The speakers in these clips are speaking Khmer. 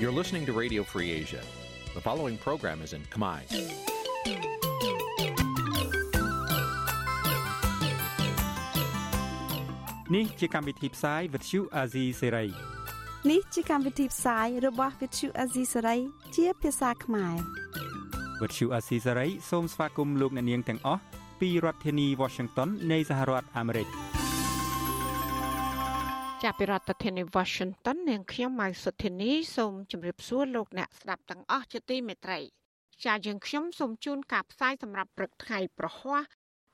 You're listening to Radio Free Asia. The following program is in Khmer. នេះជាកម្មវិធីផ្សាយ Vuthu Azizi Serai នេះជាកម្មវិធីផ្សាយរបស់ Vuthu Azizi Serai ជាភាសាខ្មែរ Vuthu Azizi Serai សូមស្វាគមន៍លោកអ្នកនាងទាំងអស់ពីរដ្ឋធានី Washington នៃសហរដ្ឋអាមេរិក។ ចាប់ពីរដ្ឋធានី Washington នាងខ្ញុំម៉ៅសុធានីសូមជម្រាបសួរលោកអ្នកស្ដាប់ទាំងអស់ជាទីមេត្រីចាយើងខ្ញុំសូមជូនការផ្សាយសម្រាប់ព្រឹកថ្ងៃប្រហ័ស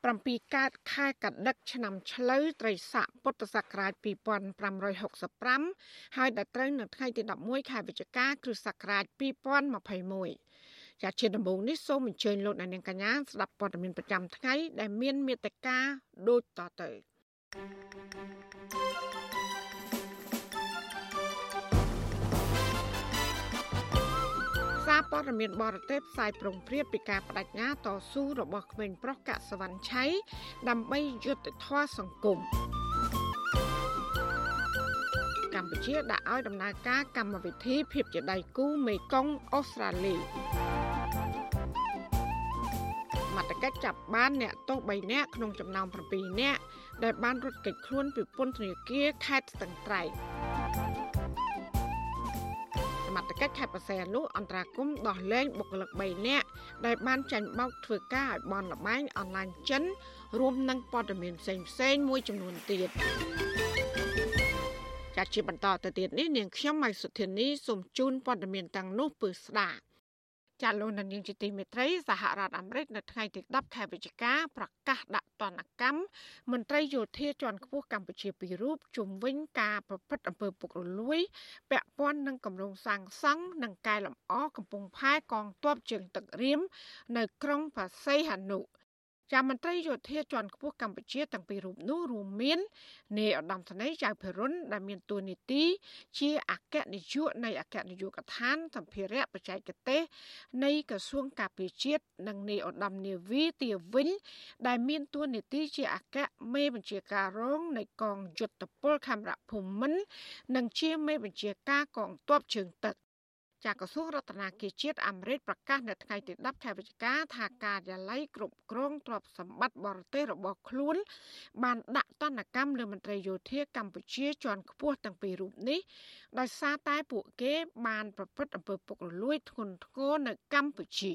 7កើតខែកដិកឆ្នាំឆ្លូវត្រីស័កពុទ្ធសករាជ2565ហើយដល់ត្រូវនៅថ្ងៃទី11ខែវិច្ឆិកាគ្រិស្តសករាជ2021ចាជាដំបូងនេះសូមអញ្ជើញលោកអ្នកនាងកញ្ញាស្ដាប់ព័ត៌មានប្រចាំថ្ងៃដែលមានមេត្តាដូចតទៅ ព័ត៌មានបរទេសផ្សាយប្រងព្រាបពីការបដិញ្ញាតស៊ូរបស់ក្មេងប្រុសកសវណ្ណឆៃដើម្បីយុត្តិធម៌សង្គមកម្ពុជាដាក់ឲ្យដំណើរការកម្មវិធីភាពជាដៃគូមេកុងអូស្ត្រាលីមតកិច្ចចាប់បានអ្នកទោស3នាក់ក្នុងចំណោម7នាក់ដែលបានរត់គេចខ្លួនពីពន្ធនាគារខេត្តស្ទឹងត្រែង សមត្ថកិច្ចខេត្តបរសៃអនុអន្តរាគមដោះលែងបុគ្គលិក3នាក់ដែលបានចាញ់បោកធ្វើការឲ្យបនលបែងអនឡាញចិន រួមនឹងព័ត៌មានផ្សេងផ្សេងមួយចំនួនទៀតចាត់ជាបន្តទៅទៀតនេះនាងខ្ញុំម៉ៃសុធានីសូមជូនព័ត៌មានទាំងនោះពឺស្ដាប់ ចាលោកនាងជាទីមេត្រីសហរដ្ឋអាមេរិកនៅថ្ងៃទី10ខែវិច្ឆិកាប្រកាសដាក់ទណ្ឌកម្មមន្ត្រីយោធាជាន់ខ្ពស់កម្ពុជាពីររូបជំវិញការប្រព្រឹត្តអំពើពុករលួយពាក់ព័ន្ធនឹងគម្រោងសាងសង់និងកែលម្អកំពង់ផែកងទ័ពជើងទឹករៀមនៅក្រុងផាសីហនុ ចាមន្ត្រីយោធាជាន់ខ្ពស់កម្ពុជាតាំងពីរូបនោះរួមមាននាយឧត្តមសេនីយ៍ចៅភិរុនដែលមានតួនាទី ជាអគ្គនាយកនៃអគ្គនាយកដ្ឋានសម្ភារៈបច្ចេកទេស នៃក្រសួងការពារជាតិនិងនាយឧត្តមនាវីទាវិញ ដែលមានតួនាទីជាអគ្គមេបញ្ជាការរងនៃកងយុទ្ធពលខេមរៈភូមិន្ទនិងជាមេបញ្ជាការកងទ័ពជើងទឹក ចាក្រសួងរដ្ឋាភិបាលជាតិអាមេរិកប្រកាសនៅថ្ងៃទី10ខែវិច្ឆិកាថាការិយាល័យគ្រប់គ្រងទ្រព្យសម្បត្តិបរទេសរបស់ខ្លួន បានដាក់ទណ្ឌកម្មលើមន្ត្រីយោធាកម្ពុជាជាន់ខ្ពស់ទាំងពីររូបនេះដោយសារតែពួកគេបានប្រព្រឹត្តអំពើពុករលួយធ្ងន់ធ្ងរនៅកម្ពុជា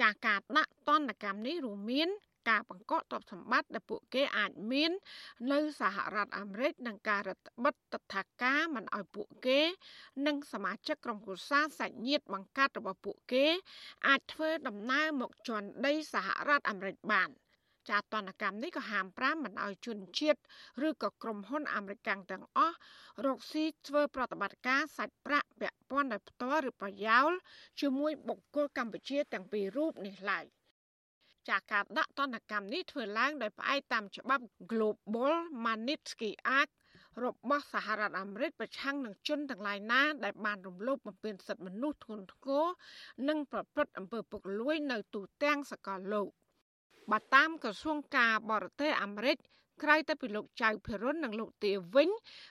ចាការដាក់ទណ្ឌកម្មនេះរួមមាន ការបង្កក់ទ្រព្យសម្បត្តិដែលពួកគេអាចមាន នៅសហរដ្ឋអាមេរិកនិងការរដ្ឋបិទតថាការមិនឲ្យពួកគេ និងសមាជិកក្រុមគ្រួសារសាច់ញាតិបង្កើតរបស់ពួកគេ អាចធ្វើដំណើរមកជន់ដីសហរដ្ឋអាមេរិកបានចាតនកម្មនេះក៏ហាម5មិនឲ្យជនជាតិឬក៏ក្រុមហ៊ុនអាមេរិកទាំងអស់រកស៊ីធ្វើប្រតិបត្តិការសាច់ប្រាក់ពាក់ព័ន្ធដោយផ្ទាល់ឬប្រយោលជាមួយបុគ្គលកម្ពុជាទាំងពីររូបនេះឡើយ។ ចាការដាក់ទណ្ឌកម្មនេះធ្វើឡើងដោយផ្អែកតាមច្បាប់ Global Magnitsky Act របស់សហរដ្ឋអាមេរិកប្រឆាំងនឹងជនទាំងឡាយណា ដែលបានរំលោភបំពានសិទ្ធិមនុស្សធ្ងន់ធ្ងរនិងប្រព្រឹត្តអំពើពុករលួយនៅទូទាំងសកលលោកបើតាមក្រសួងការបរទេសអាមេរិកក្រៅទៅពីលោកចៅភិរុននិងលោកទាវិញ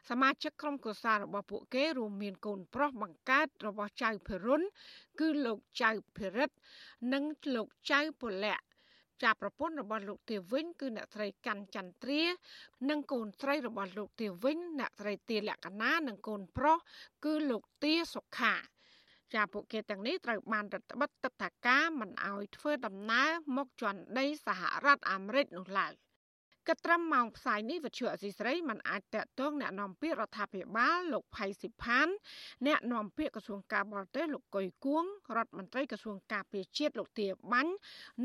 សមាជិកក្រុមគូសាររបស់ពួកគេរួមមានកូនប្រុសបង្កើតរបស់ចៅភិរុនគឺលោកចៅភិរិតនិងលោកចៅពលៈ ចាប្រពន្ធរបស់លោកទាវិញគឺអ្នកស្រីកាន់ចន្ទ្រា និងកូនស្រីរបស់លោកទាវិញអ្នកស្រីទាលក្ខណានិងកូនប្រុសគឺលោកទាសុខាចាពួកគេទាំងនេះត្រូវបានរដ្ឋបិទទឹកថាការមិនអោយធ្វើដំណើរមកជន់ដីសហរដ្ឋអាមេរិកនោះឡើយ។ គិតត្រឹមម៉ោងផ្សាយនេះវិទ្យុអសីស្រីមិនអាចតាក់ទងអ្នកនាំពាក្យរដ្ឋាភិបាលលោកផៃស៊ីផានអ្នកនាំពាក្យក្រសួងការបរទេសលោកកុយគួងរដ្ឋមន្ត្រីក្រសួងការពារជាតិលោកទាបាញ់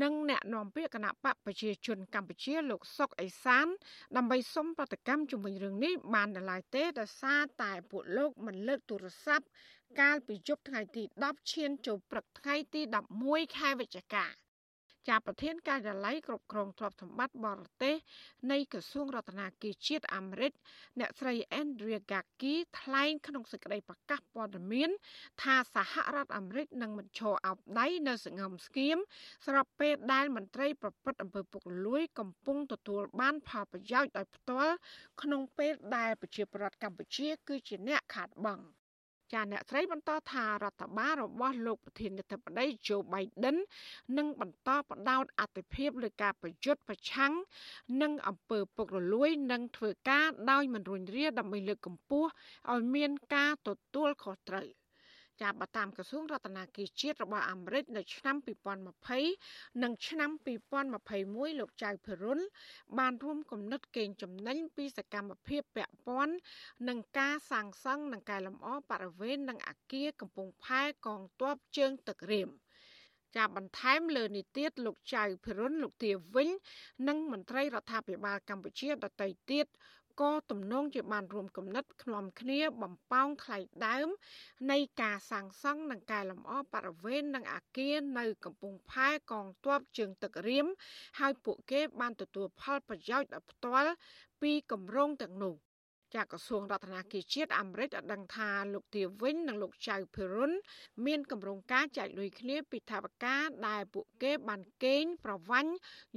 និងអ្នកនាំពាក្យគណៈបកប្រជាជនកម្ពុជាលោកសុកអេសាន ដើម្បីសុំប្រតិកម្មជំវិញរឿងនេះបាននៅឡើយទេដោយសារតែពួកលោកមិនលើកទូរស័ព្ទកាលពីយប់ថ្ងៃទី10ឈានចូលព្រឹកថ្ងៃទី11ខែវិច្ឆិកា។ ចាប់ប្រធានការិយាល័យគ្រប់គ្រងទ្រព្យសម្បត្តិបរទេសនៃក្រសួងរដ្ឋាភិបាលជាតិអាមេរិកអ្នកស្រី Andrea Gacki ថ្លែងក្នុងសេចក្តីប្រកាសព័ត៌មានថាសហរដ្ឋអាមេរិកនឹងមិនឈរអោបដៃនៅសង្ងំស្គៀមស្របពេលដែលមន្ត្រីប្រព្រឹត្តអំពើពុករលួយកំពុងទទួលបានផលប្រយោជន៍ដោយផ្ទាល់ក្នុងពេលដែលប្រជាពលរដ្ឋកម្ពុជាគឺជាអ្នកខាតបង់ ចាអ្នកស្រីបន្តថារដ្ឋបាលរបស់លោកប្រធានាធិបតី Joe Biden នឹងបន្តផ្ដោតអតិភិបលើការប្រយុទ្ធប្រឆាំងនឹងអំពើពុករលួយ និងធ្វើការដោយមិនរុញរាដើម្បីលើកកម្ពស់ឲ្យមានការទទួលខុសត្រូវ។ ចាបតាមក្រសួងរដ្ឋាភិបាលជាតិរបស់អាមេរិកនៅឆ្នាំ2020និងឆ្នាំ2021លោកចៅភិរុនបានរួមគំនិតកេងចំណេញពីសកម្មភាពពាក់ព័ន្ធនឹងការសាងសង់និងកែលម្អបរិវេណនិងអគារកំពង់ផែកងទ័ពជើងទឹករៀមចាប់បន្ថែមលើនេះទៀតលោកចៅភិរុនលោកទាវិញ និងមន្ត្រីរដ្ឋាភិបាលកម្ពុជាដទៃទៀត ក៏ទំនងជាបានរួមគំនិតខ្លាំគ្នាបំពងថ្លៃដើម នៃការសាងសង់និងកែលម្អបរិវេណនិងអាគារនៅកំពង់ផែកងទ័ពជើងទឹករៀមហើយពួកគេបានទទួលផលប្រយោជន៍ដោយផ្ទាល់ពីគម្រោងទាំងនោះ ចាក្រសួងរដ្ឋាភិបាលជាតិអាមេរិកបានដឹងថាលោកទាវិញ និងលោកចៅភីរុនមានគម្រោងការចែកលុយគ្នាពីថាវការដែលពួកគេបានកេងប្រវាញ់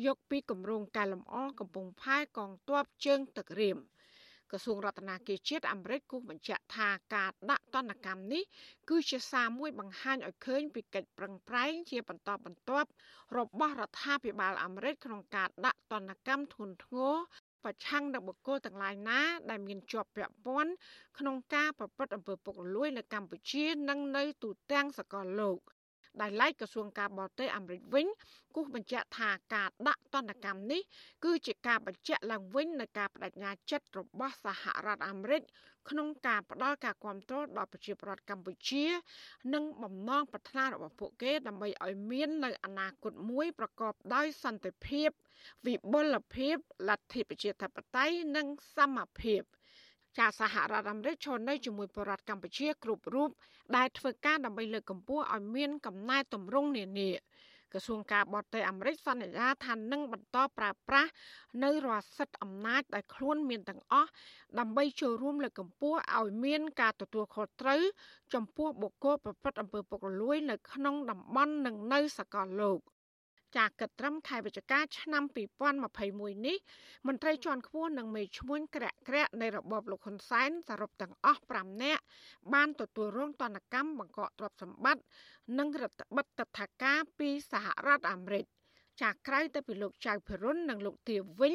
យកពីគម្រោងកែលម្អកំពង់ផែកងទ័ពជើងទឹករៀមក្រសួងរដ្ឋាភិបាលជាតិអាមេរិកគូសបញ្ជាក់ថាការដាក់ទណ្ឌកម្មនេះគឺជាសារមួយបង្ហាញឲ្យឃើញពីកិច្ចប្រឹងប្រែងជាបន្តបន្ទាប់របស់រដ្ឋាភិបាលអាមេរិកក្នុងការដាក់ទណ្ឌកម្មធ្ងន់ធ្ងរ ប្រឆាំងនឹងបុគ្គលទាំងឡាយណា ដែលមានជាប់ពាក់ព័ន្ធក្នុងការប្រព្រឹត្តអំពើពុករលួយនៅកម្ពុជា និងនៅទូទាំងសកលលោកដែលឡែកក្រសួងការបរទេសអាមេរិកវិញគូសបញ្ជាក់ថាការដាក់ទណ្ឌកម្មនេះគឺជាការបញ្ជាក់ឡើងវិញនៃការបដិញ្ញាចិត្តរបស់សហរដ្ឋអាមេរិក ក្នុងការផ្ដល់ការគ្រប់គ្រងដល់ប្រជាពលរដ្ឋកម្ពុជា និងបំណងប្រាថ្នារបស់ពួកគេដើម្បីឲ្យមាននៅអនាគតមួយប្រកបដោយសន្តិភាព វិបុលភាពលទ្ធិប្រជាធិបតេយ្យនិងសមភាពចាសហរដ្ឋអាមេរិកឈរនៅជាមួយបរដ្ឋកម្ពុជាគ្រប់រូបដែលធ្វើការដើម្បីលើកកម្ពស់ឲ្យមានកំណែទម្រង់នានា ក្រសួងការបរទេសអាមេរិកសន្យាថានឹងបន្តប្រើប្រាស់នៅរាល់សិទ្ធិអំណាចដែលខ្លួនមានទាំងអស់ដើម្បីចូលរួមលើកកម្ពស់ឲ្យមានការទទួលខុសត្រូវចំពោះបុគ្គលប្រព្រឹត្តអំពើពុករលួយនៅក្នុងតំបន់និងនៅសកលលោក ចាគិតត្រឹមខែវិច្ឆិកាឆ្នាំ2021នេះមន្ត្រីជាន់ខ្ពស់និងមេឈ្មោះក្រាក់ក្រាក់នៃរបបលោកហ៊ុនសែនសរុបទាំងអស់5នាក់បានទទួលរងទណ្ឌកម្មបង្កកទ្រព្យសម្បត្តិនិងរដ្ឋបិទតថាការពីសហរដ្ឋអាមេរិក ចាក្រៅទៅពីលោកចៅភិរុននិងលោកទាវិញ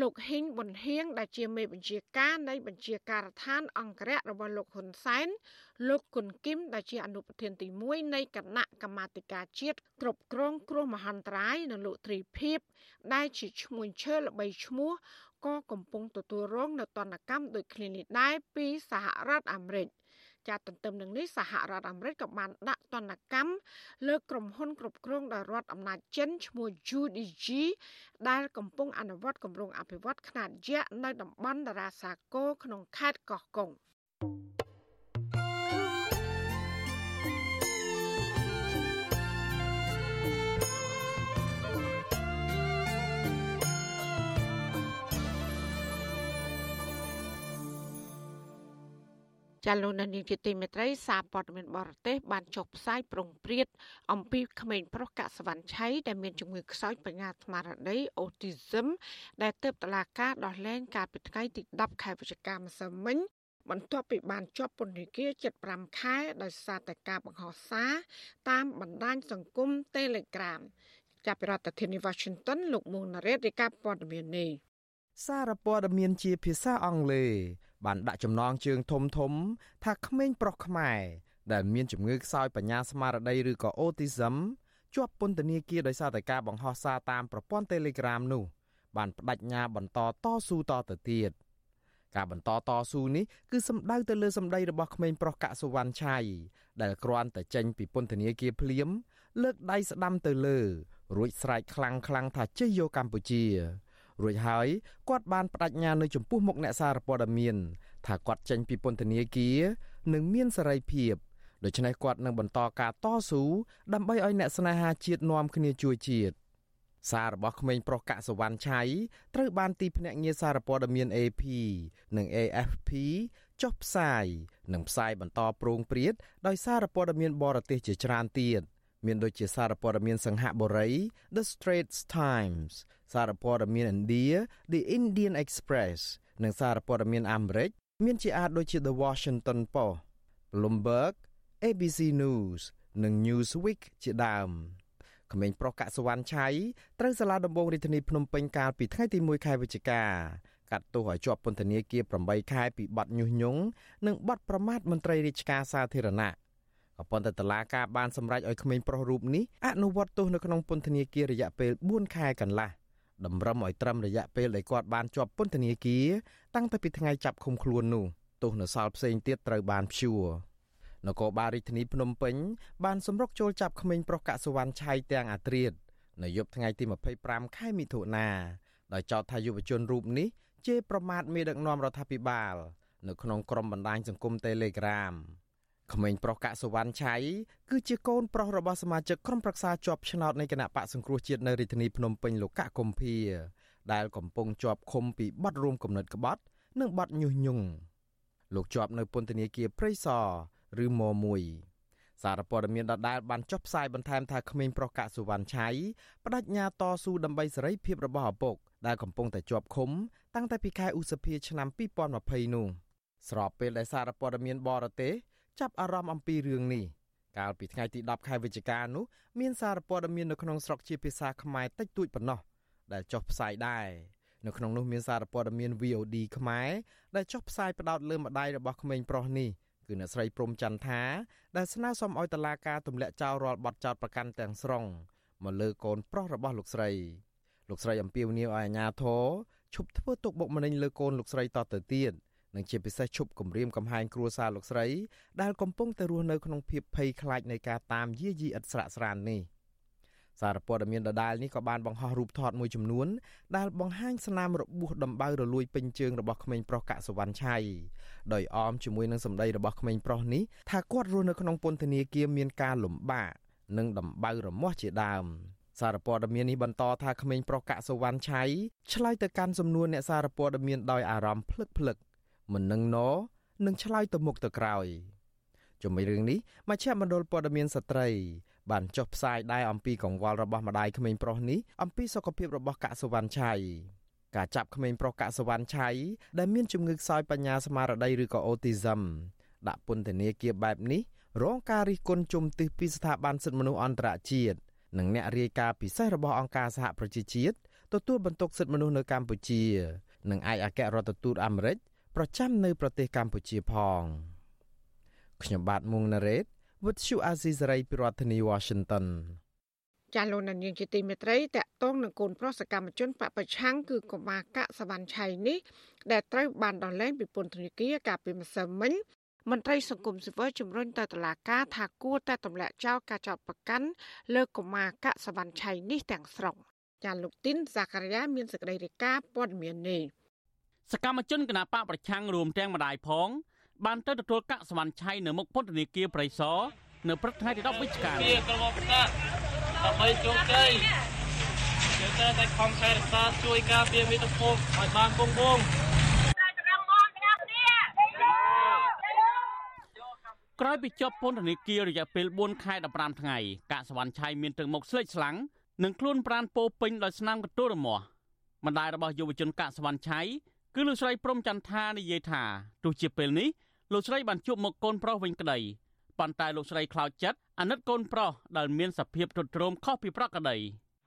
លោកហ៊ីងប៊ុនហៀងដែលជាមេបញ្ជាការនៃបញ្ជាការដ្ឋាន អង្គរៈរបស់លោកហ៊ុនសែនលោកគុណគឹមដែលជាអនុប្រធានទី1នៃគណៈកម្មាធិការជាតិគ្រប់គ្រងគ្រោះមហន្តរាយនិងលោកទ្រីភិបដែលជាឈ្មោះឈើល្បីឈ្មោះក៏កំពុងទទួលរងនៅទណ្ឌកម្មដូចគ្នានេះដែរពីសហរដ្ឋអាមេរិក។ ចាត់ទន្ទឹមនឹងនេះសហរដ្ឋអាមេរិកក៏បានដាក់ទណ្ឌកម្មលើក្រុមហ៊ុនគ្រប់គ្រងដោយរដ្ឋអំណាចចិនឈ្មោះ UDG ដែលកំពុងអនុវត្តគម្រោងអភិវឌ្ឍខ្នាតយក្សនៅតំបន់តារាសាគរក្នុងខេត្តកោះកុង។ ចាលោកនាងជាទីមេត្រីសារព័ត៌មានបរទេសបានចុះផ្សាយប្រងព្រាតអំពីក្មេងប្រុសកសវណ្ណឆៃដែលមានជំងឺខ្សោយបញ្ញាស្មារតី Autism ដែលទើបតឡាការដោះលែងកាលពីថ្ងៃទី10ខែវិច្ឆិកាម្សិលមិញបន្ទាប់ពីបានជាប់ពន្ធនាគារ75ខែដោយសារតែការបង្ហោះសារតាមបណ្ដាញសង្គម Telegram ចាប់ពីរដ្ឋធានី Washington លោកមួងណារ៉េតរាយការណ៍ព័ត៌មាននេះសារព័ត៌មានជាភាសាអង់គ្លេស បានដាក់ចំណងជើងធំធំ ថាក្មេងប្រុសខ្មែរដែលមានជំងឺខ្សោយបញ្ញាស្មារតីឬក៏ autism ជាប់ពន្ធនាគារដោយសារតែការបង្ហោះសារតាមប្រព័ន្ធ Telegram នោះ បានបដិញ្ញាបន្តតស៊ូតទៅទៀតការបន្តតស៊ូនេះគឺសំដៅទៅលើសម្ដីរបស់ក្មេងប្រុសកសុវណ្ណឆៃដែលគ្រាន់តែចេញពីពន្ធនាគារភ្លាម លើកដៃស្ដាំទៅលើ រួចស្រែកខ្លាំងៗថាជ័យយកកម្ពុជា រួចហើយគាត់បានបដិញ្ញានៅចំពោះមុខអ្នកសារព័ត៌មានថាគាត់ចេញពីពន្ធនាគារនិងមានសេរីភាពដូច្នេះគាត់នឹងបន្តការតស៊ូដើម្បីឲ្យអ្នកស្នេហាជាតិនាំគ្នាជួយជាតិសាររបស់ក្មេងប្រុសកសវណ្ណឆៃត្រូវបានទីភ្នាក់ងារសារព័ត៌មាន AP និង AFP ចុះផ្សាយនិងផ្សាយបន្តប្រងព្រាតដោយសារព័ត៌មានបរទេសជាច្រើនទៀត មានដូចជាសារព័ត៌មានសង្ហបុរី The Straits Times សារព័ត៌មានឥណ្ឌា The Indian Express និងសារព័ត៌មានអាមេរិកមានជាអាចដូចជា The Washington Post Bloomberg ABC News និង Newsweek ជាដើមក្មេងប្រុសកសវណ្ណឆៃត្រូវសាលាដំបងរាជធានីភ្នំពេញកាលពីថ្ងៃទី1ខែវិច្ឆិកាកាត់ទោសឲ្យជាប់ពន្ធនាគារ8ខែពីបទញុះញង់និងបទប្រមាថមន្ត្រីរាជការសាធារណៈក៏ ប៉ុន្តែតឡាការបានសម្រេចឲ្យក្មេងប្រុសរូបនេះអនុវត្តទោសនៅក្នុងពន្ធនាគាររយៈពេល4ខែកន្លះតម្រឹមឲ្យត្រឹមរយៈពេលដែលគាត់បានជាប់ពន្ធនាគារតាំងពីថ្ងៃចាប់ឃុំខ្លួននោះទោសនៅសល់ផ្សេងទៀតត្រូវបានព្យួរនគរបាលរាជធានីភ្នំពេញបានសម្រុកចូលចាប់ក្មេងប្រុសកសវណ្ណឆៃទាំងអាត្រៀតនៅយប់ថ្ងៃទី25ខែមិថុនាដោយចោទថាយុវជនរូបនេះជេរប្រមាថមេដឹកនាំរដ្ឋាភិបាល នៅក្នុងក្រុមបណ្ដាញសង្គម Telegram ក្មេងប្រុសកសវណ្ណឆៃគឺជាកូនប្រុសរបស់សមាជិកក្រុមប្រឹក្សាជាប់ឆ្នោតនៃគណៈបកសង្គ្រោះជាតិនៅរាជធានីភ្នំពេញលោកកកុម្ភាដែលកំពុងជាប់ឃុំពីបទរួមគំនិតក្បត់ និងបទញុះញង់លោកជាប់នៅពន្ធនាគារព្រៃសរឬម1សារព័ត៌មានដដែលបានចុះផ្សាយបន្ថែមថាក្មេងប្រុសកសុវណ្ណឆៃបដិញ្ញាតស៊ូដើម្បីសេរីភាពរបស់ឪពុកដែលកំពុងតែជាប់ឃុំតាំងតែពីខែឧសភាឆ្នាំ2020នោះស្របពេលដែលសារព័ត៌មានបរទេស ចាប់អារម្មណ៍អំពីរឿងនេះកាលពីថ្ងៃទី10ខែវិច្ឆិកានោះមានសារព័ត៌មាននៅក្នុងស្រុកជាភាសាខ្មែរតិចតួចប៉ុណ្ណោះដែលចុះផ្សាយដែរនៅក្នុងនោះមានសារព័ត៌មាន VOD ខ្មែរដែលចុះផ្សាយផ្ដោតលើម្ដាយរបស់ក្មេងប្រុសនេះគឺអ្នកស្រីព្រំចន្ទថាដែលស្នើសុំឲ្យតុលាការទម្លាក់ចោលរាល់បទចោទប្រកាន់ទាំងស្រុងមកលើកូនប្រុសរបស់លោកស្រីលោកស្រីអំពាវនាវឲ្យអាជ្ញាធរឈប់ធ្វើទុកបុកម្នេញលើកូនលោកស្រីតទៅទៀត និងជាពិសេសឈប់គំរាមកំហែងគ្រួសារលោកស្រីដែលកំពុងតែរស់នៅក្នុងភាពភ័យខ្លាចនៃការតាមយាយីឥតស្រាកស្រាននេះសារព័ត៌មានដដែលនេះក៏បានបង្ហោះរូបថតមួយចំនួនដែលបង្ហាញស្នាមរបួសដំបៅរលួយពេញជើងរបស់ក្មេងប្រុសកសវណ្ណឆៃដោយអមជាមួយនឹងសម្ដីរបស់ក្មេងប្រុសនេះថាគាត់រស់នៅក្នុងពន្ធនាគារមានការលំបាកនិងដំបៅរមាស់ជាដើមសារព័ត៌មាននេះបន្តថាក្មេងប្រុសកសវណ្ណឆៃឆ្លើយទៅកាន់សំណួរអ្នកសារព័ត៌មានដោយអារម្មណ៍ភ្លឹកភ្លឹក មិននឹងណនឹងឆ្លើយទៅមុខទៅក្រោយជាមួយរឿងនេះមជ្ឈមណ្ឌលព័ត៌មានស្ត្រីបានចុះផ្សាយដែរអំពីកង្វល់របស់ម្ដាយក្មេងប្រុសនេះអំពីសុខភាពរបស់កសវណ្ណឆៃការចាប់ក្មេងប្រុសកសវណ្ណឆៃដែលមានជំងឺខ្សោយបញ្ញាស្មារតីឬក៏អូទីសឹមដាក់ពន្ធនាគារបែបនេះរងការរិះគន់ជំទាស់ពីស្ថាប័នសិទ្ធិមនុស្សអន្តរជាតិនិងអ្នករាយការណ៍ពិសេសរបស់អង្គការសហប្រជាជាតិទទួលបន្ទុកសិទ្ធិមនុស្សនៅកម្ពុជា និងឯកអគ្គរដ្ឋទូតអាមេរិក ប្រចាំនៅប្រទេសកម្ពុជាផងខ្ញុំបាទមុងណារ៉េត With Shu Azizari ពីរដ្ឋធានី Washington ចាលោកនាងជាទីមេត្រីតកតងនឹងកូនប្រុសសកម្មជនបពប្រឆាំងគឺកុមារកសវណ្ណឆៃនេះដែលត្រូវបានដោះលែងពីពន្ធនាគារកាលពីម្សិលមិញមន្ត្រីសង្គមស៊ីវិលជំរុញទៅតុលាការថាគួរតែទម្លាក់ចោលការចោទប្រកាន់លើកុមារកសវណ្ណឆៃនេះទាំងស្រុងចាលោកទីនសាការីយ៉ាមានសេចក្តីរាយការណ៍ព័ត៌មាននេះ សកម្មជនគណបកប្រឆាំងរួមទាំងម្ដាយផង បានទៅទទួលកាក់សវណ្ណឆៃនៅមុខពន្ធនាគារប្រៃសណនៅព្រឹកថ្ងៃទី10វិច្ឆិកានេះក្រុមប្រកាសដើម្បីជោគជ័យយើងត្រូវតែខំថែរក្សាជួយការពារមាតុភូមិឲ្យបានគង់វង្សក្រោយពីជាប់ពន្ធនាគាររយៈពេល4ខែ15ថ្ងៃកាក់សវណ្ណឆៃមានទឹកមុខស្លេកស្លាំងនិងខ្លួនប្រានពោពេញដោយស្នាមកន្ទួលរមាស់ម្ដាយរបស់យុវជនកាក់សវណ្ណឆៃ គឺលោកស្រីព្រំចន្ទថានិយាយថាទោះជាពេលនេះលោកស្រីបានជួបមុខកូនប្រុសវិញក្តីប៉ុន្តែលោកស្រីខ្លោចចិត្តអាណិតកូនប្រុសដែលមានសភាពទ្រុឌទ្រោមខុសពីប្រក្រតី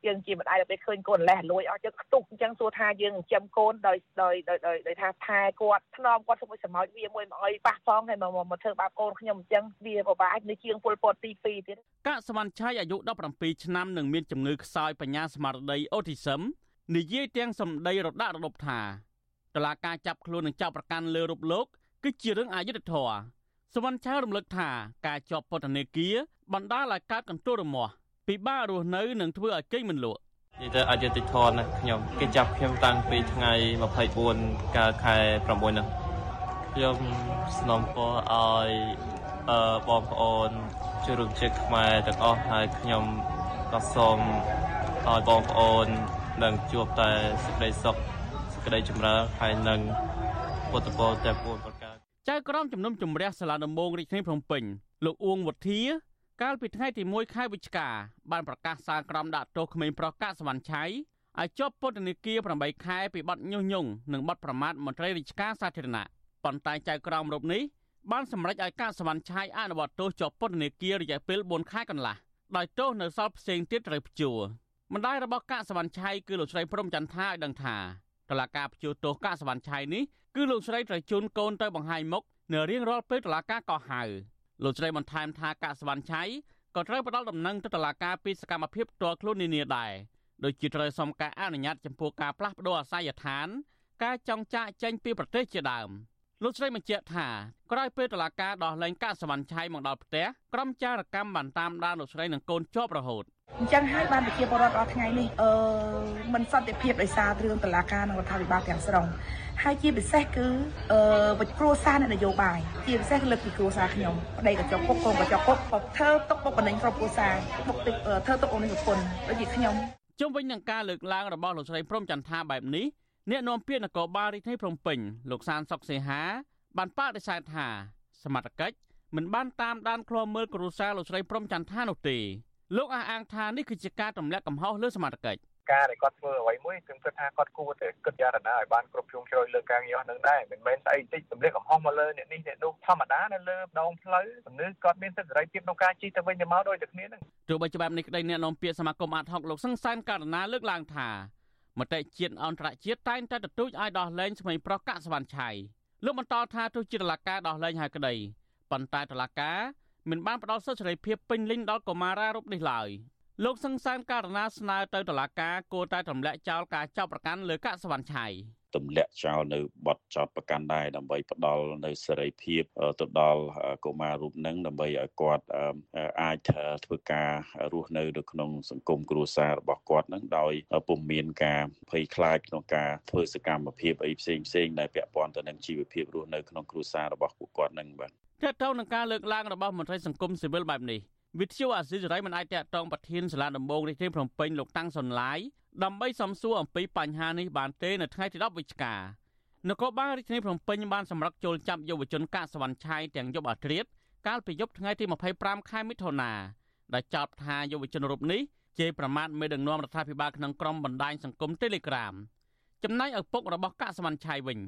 យើងជាម្ដាយដល់ពេលឃើញកូនលេះលួយអស់យើងខ្ទុះអញ្ចឹងសួរថាយើងចិញ្ចឹមកូនដោយដោយដោយដោយថាថែគាត់ថ្នមគាត់សុំសម្រោចវាមួយមកឲ្យប៉ះផងហើយមកមកធ្វើបាបកូនខ្ញុំអញ្ចឹងវាពិបាកនៅជាងពលពតទី2ទៀតកាកសវណ្ណឆៃអាយុ17ឆ្នាំនិងមានជំងឺខ្សោយបញ្ញាស្មារតីអូទីសឹមនិយាយទាំងសម្ដីរដាក់រដប់ថា តឡាការចាប់ខ្លួននិងចាប់ប្រកាន់លើរូបលោកគឺជារឿងអយុត្តិធម៌សវណ្ណឆៅរំលឹកថាការជាប់ពន្ធនាគារបណ្ដាលឲ្យកើតកន្ទួលរមាស់ពិបាករស់នៅនិងធ្វើឲ្យគេមិនលក់និយាយទៅអយុត្តិធម៌ណាខ្ញុំគេចាប់ខ្ញុំតាំងពីថ្ងៃ24កើតខែ6នោះខ្ញុំស្នំពរឲ្យអឺបងប្អូនជួយរំជើបខ្មែរទាំងអស់ហើយខ្ញុំក៏សូមឲ្យបងប្អូននឹងជួបតែសេចក្តីសុខសេច ក្តីចម្រើនហើយនឹងពុទ្ធពរតែពួនប្រការចៅក្រមជំនុំជម្រះសាលាដំបងរាជធានីភ្នំពេញលោកអួងវុធា កាលពីថ្ងៃទី1ខែវិច្ឆិកាបានប្រកាសសាលក្រមដាក់ទោសក្មេងប្រុសកាក់សវណ្ណឆៃឲ្យជាប់ពន្ធនាគារ8ខែពីបទញុះញង់និងបទប្រមាថមន្ត្រីរាជការសាធារណៈប៉ុន្តែចៅក្រមរូបនេះបានសម្រេចឲ្យកាកសវណ្ណឆៃអនុវត្តទោសជាប់ពន្ធនាគាររយៈពេល4ខែកន្លះដោយទោសនៅសល់ផ្សេងទៀតត្រូវព្យួរម្ដាយរបស់កាកសវណ្ណឆៃគឺលោកស្រីព្រំចន្ទថាឲ្យដឹងថា តឡាការព្យួរទោសកាកសវណ្ណឆៃនេះគឺលោកស្រីត្រូវជូនកូនទៅបង្ហាញមុខនៅរៀងរាល់ពេលតឡាការកោះហៅលោកស្រីបន្ថែមថាកាកសវណ្ណឆៃក៏ត្រូវផ្ដល់ដំណឹងទៅតុលាការពីសកម្មភាពផ្ទាល់ខ្លួននានាដែរដូចជាត្រូវសុំការអនុញ្ញាតចំពោះការផ្លាស់ប្តូរអាសយដ្ឋាន ការចង់ចាកចេញពីប្រទេសជាដើម លោកស្រីបញ្ជាក់ថាក្រោយពេលតុលាការដោះលែងកាកសវណ្ណឆៃមកដល់ផ្ទះក្រុមចារកម្មបានតាមដានលោកស្រីនិងកូនជាប់រហូតអញ្ចឹងហើយបានប្រជាពលរដ្ឋដល់ថ្ងៃនេះអឺមិនសន្តិភាពដោយសាររឿងតឡាការនិងរដ្ឋាភិបាលទាំងស្រុងហើយជាពិសេសគឺអឺវិគ្រួសារអ្នកនយោបាយជាពិសេសគឺលើកពីគ្រួសារខ្ញុំប្តីក៏ចុកគុកកូនក៏ចុកគុកក៏ធ្វើទុកបុកម្នេញគ្រប់គ្រួសារបុកទឹកធ្វើទុកអូននេះប្រពន្ធដូចជាខ្ញុំជុំវិញនឹងការលើកឡើងរបស់លោកស្រីព្រំចន្ទថាបែបនេះ អ្នកនាំពាក្យនគរបាលរាជធានីភ្នំពេញលោកសានសុកសេហា បានបដិសេធថាសមត្ថកិច្ចមិនបានតាមដានឃ្លាំមើលគ្រួសារលោកស្រីព្រំចន្ទថានោះទេលោកអះអាងថានេះគឺជាការទម្លាក់កំហុសលើសមត្ថកិច្ចការដែលគាត់ធ្វើអ្វីមួយខ្ញុំគិតថាគាត់គួរតែគិតយ៉ាងណាឲ្យបានគ្រប់ជ្រុងជ្រោយលើការងារនឹងដែរមិនមែនស្អីតិចទម្លាក់កំហុសមកលើអ្នកនេះអ្នកនោះធម្មតានៅលើដងផ្លូវពលឺគាត់មានសិទ្ធិសេរីភាពក្នុងការជិះទៅវិញទៅមកដោយតែគ្នានឹងទោះបីច្បាប់នេះក្តីអ្នកនាំពាក្យសមាគមអាត60លោកសង្សានករណីលើកឡើងថា មតិជាតិអន្តរជាតិតែងតែទទូចឲ្យដោះលែងស្មីប្រុសកាក់សវណ្ណឆៃលោកបន្តថាទោះជាតឡាការដោះលែងហើយក្តីប៉ុន្តែតឡាការមិនបានផ្ដល់សិទ្ធិសេរីភាពពេញលេញដល់កុមារារូបនេះឡើយលោកសង្សានករណីស្នើទៅតុលាការគួរតែទម្លាក់ចោលការចាប់ប្រកាន់លើកាក់សវណ្ណឆៃ ទម្លាក់ចោលនៅបទចោតប្រកាន់ដែរដើម្បីផ្ដល់នៅសេរីភាពទៅដល់កុមាររូបនឹងដើម្បីឲ្យគាត់អាចធ្វើការរស់នៅនៅក្នុងសង្គមគ្រួសាររបស់គាត់នឹងដោយពុំមានការភ័យខ្លាចក្នុងការធ្វើសកម្មភាពអីផ្សេងផ្សេងដែលពាក់ព័ន្ធទៅនឹងជីវភាពរស់នៅក្នុងគ្រួសាររបស់ពួកគាត់នឹងបាទតើតើនឹងការលើកឡើងរបស់មន្ត្រីសង្គមស៊ីវិលបែបនេះ វិទ្យុអាស៊ីសេរីមិនអាចតាក់ទងប្រធានសាលាដំបងរាជធានីភ្នំពេញលោកតាំងសុនឡាយដើម្បីសំសួរអំពីបញ្ហានេះបានទេនៅថ្ងៃទី10វិច្ឆិកានគរបាលរាជធានីភ្នំពេញបានសម្រុកចូលចាប់យុវជនកាកសវណ្ណឆៃទាំងយប់អាត្រៀតកាលពីយប់ថ្ងៃទី25ខែមិថុនាដែលចោទថាយុវជនរូបនេះជេរប្រមាថមេដឹកនាំរដ្ឋាភិបាលក្នុងក្រុមបណ្ដាញសង្គម Telegram ចំណែកឪពុករបស់កាកសវណ្ណឆៃវិញ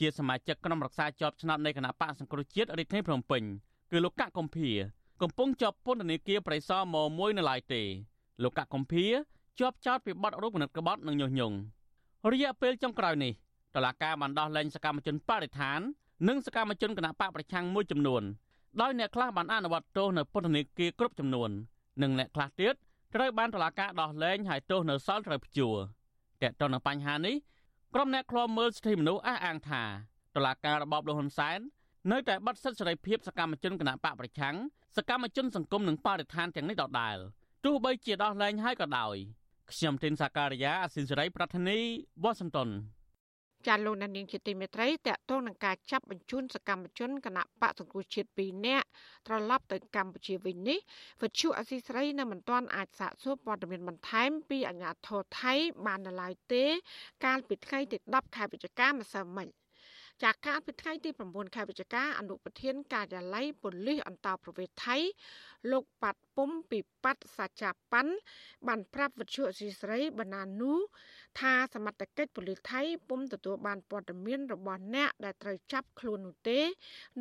ជាសមាជិកក្រុមរក្សាជាប់ឆ្នោតនៃគណៈបកសង្គ្រោះជាតិរាជធានីភ្នំពេញគឺលោកកកកំភៀ កំពុងជាប់ពន្ធនាគារប្រៃសណម1នៅឡើយទេលោកកកកំភៀជាប់ចោតពីបទរូបនិតក្បត់និងញុះញង់រយៈពេលចុងក្រោយនេះតឡាការបានដោះលែងសកម្មជនបរិស្ថាន និងសកម្មជនគណបកប្រឆាំងមួយចំនួនដោយអ្នកខ្លះបានអនុវត្តទោសនៅពន្ធនាគារគ្រប់ចំនួននិងអ្នកខ្លះទៀតត្រូវបានតឡាការដោះលែងហើយទោសនៅសល់ត្រូវព្យួរតើតើនឹងបញ្ហានេះក្រុមអ្នកឃ្លាំមើលសិទ្ធិមនុស្សអះអាងថាតឡាការរបបលហ៊ុនសែននៅតែបាត់សិទ្ធិសេរីភាពសកម្មជនគណបកប្រឆាំង សកម្មជនសង្គមនិងបរិស្ថានទាំងនេះដដែលទោះបីជាដោះលែងហើយក៏ដោយខ្ញុំទីនសាការីយ៉ាអសិនសេរីប្រធានីវ៉ាស៊ីនតោនចាលោកនាងជាទីមេត្រីតកតងនឹងការចាប់បញ្ជូនសកម្មជនគណៈបកសង្គ្រោះជាតិ2នាក់ត្រឡប់ទៅកម្ពុជាវិញនេះវិទ្យុអសីស្រីនៅមិនទាន់អាចសាកសួរព័ត៌មានបន្ថែមពីអាជ្ញាធរថៃបាននៅឡើយទេ កាលពីថ្ងៃទី10ខែវិច្ឆិកាម្សិលមិញ ចាកាលពីថ្ងៃទី9ខែវិច្ឆិកាអនុប្រធានការិយាល័យប៉ូលីសអន្តរប្រវេសថៃលោកប៉ាត់ពុំពីប៉ាត់សាចាប៉ាន់បានប្រាប់វិទ្យុអសីស្រីបណ្ណានូថាសមត្ថកិច្ចប៉ូលីសថៃពុំទទួលបានព័ត៌មានរបស់អ្នកដែលត្រូវចាប់ខ្លួននោះទេ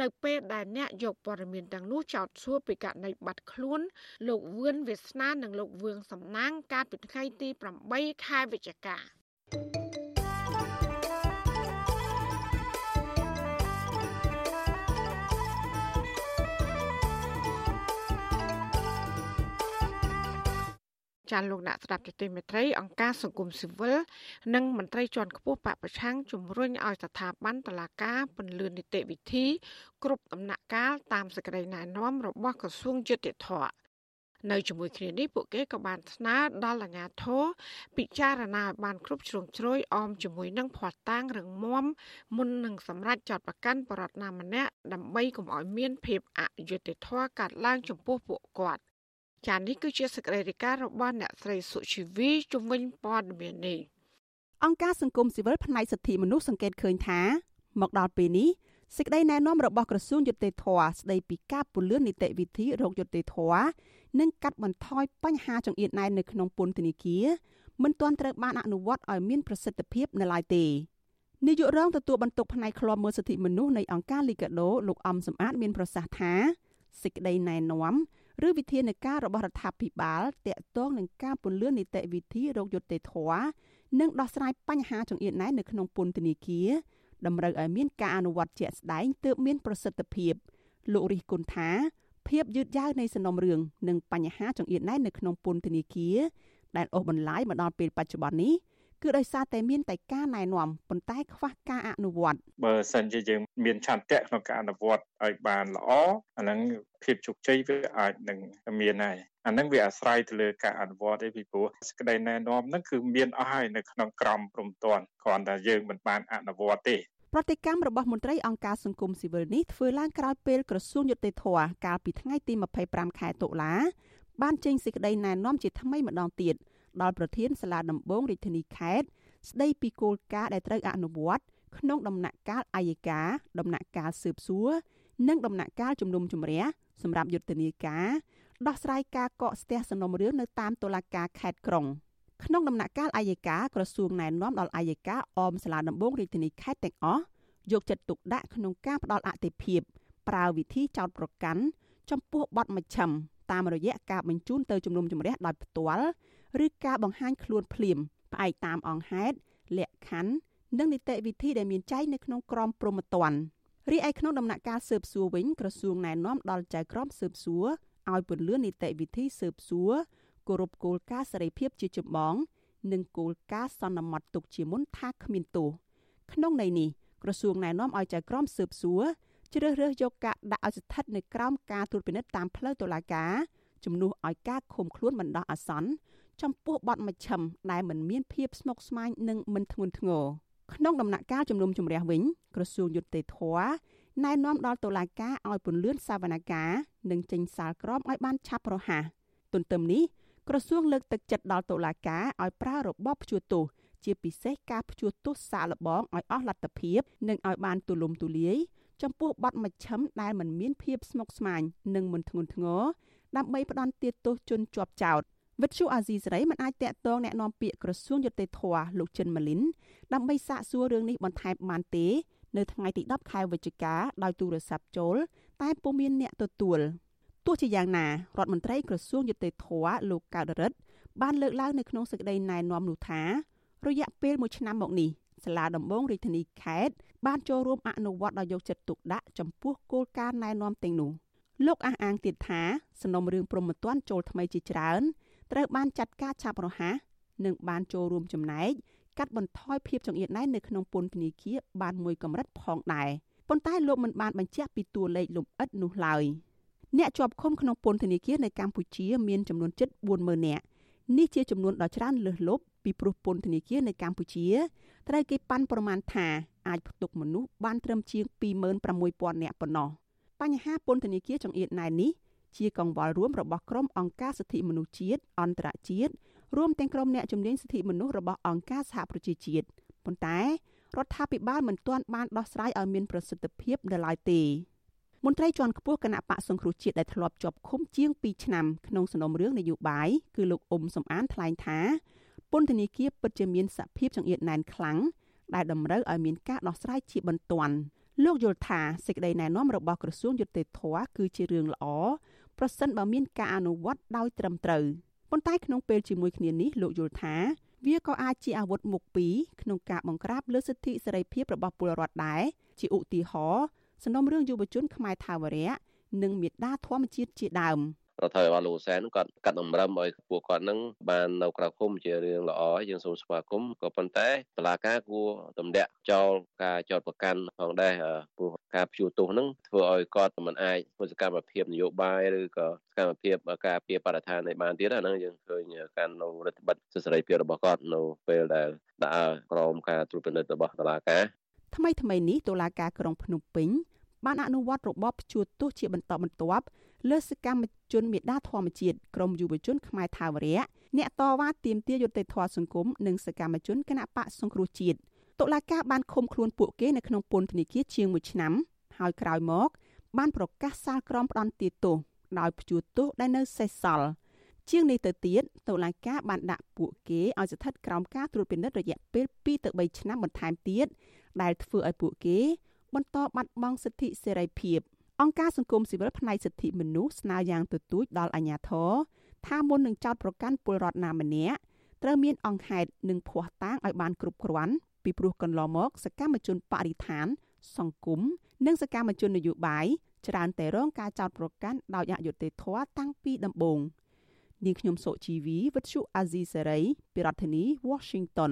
នៅពេលដែលអ្នកយកព័ត៌មានទាំងនោះចោទសួរពីករណីបាត់ខ្លួន លោកវឿនវាសនានិងលោកវឿងសំណាងកាលពីថ្ងៃទី8ខែវិច្ឆិកា thank you ចាលោកអ្នកស្ដាប់ទទីមេត្រីអង្គការសង្គមស៊ីវិលនិងមន្ត្រីជាន់ខ្ពស់បពប្រឆាំងជំរុញឲ្យស្ថាប័នតុលាការពន្លឿននីតិវិធី គ្រប់ដំណាក់កាលតាមសេចក្តីណែនាំរបស់ក្រសួងយុតិធធនៅជាមួយគ្នានេះពួកគេក៏បានស្នើដល់អាជ្ញាធរពិចារណាឲ្យបានគ្រប់ជ្រុងជ្រោយអមជាមួយនឹងផ្ាត់តាំងរឹងមាំមុននឹងសម្រេចចាត់ប្រកាន់បរិវត្តណាម្នាក់ដើម្បីកុំឲ្យមានភាពអយុត្តិធម៌កើតឡើងចំពោះពួកគាត់ ចានេះគឺជាសេចក្តីរាយការណ៍របស់អ្នកស្រីសុជីវីជំនាញព័ត៌មាននេះអង្គការសង្គមស៊ីវិលផ្នែកសិទ្ធិមនុស្សសង្កេតឃើញថាមកដល់ពេលនេះសេចក្តីណែនាំរបស់ក្រសួងយុតិធធស្តីពីការពន្លឿននីតិវិធីរោគយុតិធធនិងកាត់បន្ថយបញ្ហាចង្អៀតណែននៅក្នុងពន្ធនាគារមិនទាន់ត្រូវបានអនុវត្តឲ្យមានប្រសិទ្ធភាពនៅឡើយទេនាយករងទទួលបន្ទុកផ្នែកឃ្លាំមើលសិទ្ធិមនុស្សនៃអង្គការលីកាដូលោកអំសំអាតមានប្រសាសន៍ថាសេចក្តីណែនាំ ឬវិធានការរបស់រដ្ឋាភិបាលតាក់ទងនឹងការពន្លឿននីតិវិធីរោគយុត្តិធម៌និងដោះស្រាយបញ្ហាចង្អៀតណែននៅក្នុងពន្ធនាគារតម្រូវឲ្យមានការអនុវត្តជាក់ស្ដែងទើបមានប្រសិទ្ធភាពលោករិះគន់ថាភាពយឺតយ៉ាវនៃសំណុំរឿងនិងបញ្ហាចង្អៀតណែននៅក្នុងពន្ធនាគារដែលអូសបន្លាយមកដល់ពេលបច្ចុប្បន្ននេះ គឺដោយសារតែមានតែការណែនាំប៉ុន្តែខ្វះការអនុវត្តបើសិនជាយើងមានឆន្ទៈក្នុងការអនុវត្តឲ្យបានល្អអាហ្នឹងភាពជោគជ័យវាអាចនឹងមានហើយអាហ្នឹងវាអាស្រ័យទៅលើការអនុវត្តឯពីព្រោះសក្តីណែនាំហ្នឹងគឺមានអស់ហើយនៅក្នុងក្រមព្រំទាន់គ្រាន់តែយើងមិនបានអនុវត្តទេប្រតិកម្មរបស់មន្ត្រីអង្គការសង្គមស៊ីវិលនេះធ្វើឡើងក្រោយពេលក្រសួងយុតិធធកាលពីថ្ងៃទី25ខែតុលាបានចេញសេចក្តីណែនាំជាថ្មីម្ដងទៀត ដល់ប្រធានសាលាដំបងរាជធានីខេត្តស្ដីពីគោលការណ៍ដែលត្រូវអនុវត្តក្នុងដំណាក់កាលអាយកាដំណាក់កាលស៊ើបសួរនិងដំណាក់កាលជំនុំជម្រះសម្រាប់យុទ្ធនាការដោះស្រាយការកកស្ទះសំណុំរឿងនៅតាមតុលាការខេត្តក្រុងក្នុងដំណាក់កាលអាយកាក្រសួងណែនាំដល់អាយកាអមសាលាដំបងរាជធានីខេត្តទាំងអស់យកចិត្តទុកដាក់ក្នុងការផ្ដល់អតិភិបប្រើវិធីចោតប្រកាន់ចំពោះបទមជ្ឈិមតាមរយៈការបញ្ជូនទៅជំនុំជម្រះដោយផ្ទាល់ ឬការបង្ហាញខ្លួនភ្លាមផ្អែកតាមអង្គហេតុលក្ខខណ្ឌនិងនីតិវិធីដែលមានចែងនៅក្នុងក្រមព្រហ្មទណ្ឌរីឯក្នុងដំណាក់កាលស៊ើបសួរវិញក្រសួងណែនាំដល់ចៅក្រមស៊ើបសួរឲ្យពន្លឿននីតិវិធីស៊ើបសួរគោរពគោលការណ៍សេរីភាពជាចម្បងនិងគោលការណ៍សន្មត់ទុកជាមុនថាគ្មានទោសក្នុងន័យនេះក្រសួងណែនាំឲ្យចៅក្រមស៊ើបសួរជ្រើសរើសយកការដាក់ឲ្យស្ថិតនៅក្រោមការត្រួតពិនិត្យតាមផ្លូវតុលាការជំនួសឲ្យការឃុំខ្លួនបណ្ដោះអាសន្ន ចំពោះបទមជ្ឈិមដែលមិនមានភាពស្មុគស្មាញនិងមិនធ្ងន់ធ្ងរក្នុងដំណាក់កាលជំនុំជម្រះវិញក្រសួងយុតិធធណែនាំដល់តុលាការឲ្យពន្លឿនសវនកម្មនិងចេញសាលក្រមឲ្យបានឆាប់រហ័សទន្ទឹមនេះក្រសួងលើកទឹកចិត្តដល់តុលាការឲ្យប្រើរបបព្យួរទោសជាពិសេសការព្យួរទោសសាកល្បងឲ្យអស់លទ្ធភាពនិងឲ្យបានទូលំទូលាយចំពោះបទមជ្ឈិមដែលមិនមានភាពស្មុគស្មាញនិងមិនធ្ងន់ធ្ងរដើម្បីផ្ដន់ទាទោសជនជាប់ចោត វិទ្យុអាស៊ីសេរីមិនអាចតាក់ទងแนะនាំពាក្យក្រសួងយុតិធធលោកចិនម៉ាលីនដើម្បីសាកសួររឿងនេះបន្ថែមបានទេនៅថ្ងៃទី10ខែវិច្ឆិកាដោយទូរស័ព្ទចូលតែពុំមានអ្នកទទួលទោះជាយ៉ាងណារដ្ឋមន្ត្រីក្រសួងយុតិធធលោកកៅដរិទ្ធបានលើកឡើងនៅក្នុងសេចក្តីណែនាំនោះថារយៈពេល1ឆ្នាំមកនេះសាលាដំបងរាជធានីខេត្តបានចូលរួមអនុវត្តដោយយកចិត្តទុកដាក់ចំពោះគោលការណ៍ណែនាំទាំងនោះលោកអះអាងទៀតថាសំណុំរឿងព្រមត្តនចូលថ្មីជាច្រើន ត្រូវបានចាត់ការឆាប់រហ័សនិងបានចូលរួមចំណែកកាត់បន្ថយភាពចង្អៀតណែននៅក្នុងពន្ធនាគារបានមួយកម្រិតផងដែរប៉ុន្តែលោកមិនបានបញ្ជាក់ពីតួលេខលម្អិតនោះឡើយអ្នកជាប់ឃុំក្នុងពន្ធនាគារនៅកម្ពុជាមានចំនួនជិត40000នាក់នេះជាចំនួនដ៏ច្រើនលើសលប់ពីព្រោះពន្ធនាគារនៅកម្ពុជាត្រូវគេប៉ាន់ប្រមាណថាអាចផ្ទុកមនុស្សបានត្រឹមជាង26000នាក់ប៉ុណ្ណោះបញ្ហាពន្ធនាគារចង្អៀតណែននេះ ជាកង្វល់រួមរបស់ក្រុមអង្គការសិទ្ធិមនុស្សជាតិអន្តរជាតិរួមទាំងក្រុមអ្នកជំនាញសិទ្ធិមនុស្សរបស់អង្គការសហប្រជាជាតិប៉ុន្តែរដ្ឋាភិបាលមិនទាន់បានដោះស្រាយឲ្យមានប្រសិទ្ធភាពនៅឡើយទេមន្ត្រីជាន់ខ្ពស់គណៈបកសង្គ្រោះជាតិដែលធ្លាប់ជាប់ឃុំជាង2ឆ្នាំក្នុងសំណុំរឿងនយោបាយគឺលោកអ៊ុំសំអានថ្លែងថាពន្ធនាគារពិតជាមានសភាពចង្អៀតណែនខ្លាំងដែលតម្រូវឲ្យមានការដោះស្រាយជាបន្ទាន់លោកយល់ថាសេចក្តីណែនាំរបស់ក្រសួងយុតិធធគឺជារឿងល្អ ប្រសិនបើមានការអនុវត្តដោយត្រឹមត្រូវប៉ុន្តែក្នុងពេលជាមួយគ្នានេះលោកយល់ថាវាក៏អាចជាអាវុធមុខពីរក្នុងការបង្ក្រាបលើសិទ្ធិសេរីភាពរបស់ពលរដ្ឋដែរជាឧទាហរណ៍សំណុំរឿងយុវជនខ្មែរថាវរៈនិងមេដាធម្មជាតិជាដើម រដ្ឋាភិបាលលោកសែនគាត់កាត់តម្រឹមឲ្យពួកគាត់នឹងបាននៅក្រៅឃុំជារឿងល្អយើងសូមស្វាគមន៍ក៏ប៉ុន្តែតឡាការគួរទម្លាក់ចោលការចោតប្រកាន់ផងដែរព្រោះការព្យួរទោសហ្នឹងធ្វើឲ្យគាត់មិនអាចធ្វើសកម្មភាពនយោបាយឬក៏សកម្មភាពការពារបរិស្ថាននេះបានទៀតអាហ្នឹងយើងឃើញការនៅរដ្ឋបတ်សិទ្ធិសេរីភាពរបស់គាត់នៅពេលដែលដាក់ក្រមការត្រួតពិនិត្យរបស់តុលាការថ្មីថ្មីនេះតុលាការក្រុងភ្នំពេញបានអនុវត្តរបបព្យួរទោសជាបន្តបន្ទាប់ លើសកម្មជនមេដាធម្មជាតិក្រមយុវជនខ្មែរថាវរៈអ្នកតវ៉ាទាមទារយុត្តិធម៌សង្គមនិងសកម្មជនគណៈបកសង្គ្រោះជាតិតុលាការបានឃុំខ្លួនពួកគេនៅក្នុងពន្ធនាគារជាង1ឆ្នាំហើយក្រោយមក បានប្រកាសសាលក្រមផ្ដន្ទាទោសដោយព្យួរទោសដែលនៅសេសសល់ជាងនេះទៅទៀតតុលាការបានដាក់ពួកគេឲ្យស្ថិតក្រោមការត្រួតពិនិត្យរយៈពេល2ទៅ3ឆ្នាំបន្ថែមទៀតដែលធ្វើឲ្យពួកគេ បន្តបាត់បង់សិទ្ធិសេរីភាព អង្គការសង្គមស៊ីវិលផ្នែកសិទ្ធិមនុស្សស្នើយ៉ាងទទូចដល់អាជ្ញាធរថាមុននឹងចោទប្រកាន់ពលរដ្ឋណាម្នាក់ត្រូវមានអង្គហេតុនិងភ័ស្តុតាងឲ្យបានគ្រប់គ្រាន់ពីព្រោះកន្លងមក សកម្មជនបរិស្ថាន សង្គមនិងសកម្មជននយោបាយច្រើនតែរងការចោទប្រកាន់ដោយអយុត្តិធម៌តាំងពីដំបូងនាងខ្ញុំសុជីវីវិទ្យុអាស៊ីសេរីពីរដ្ឋធានី Washington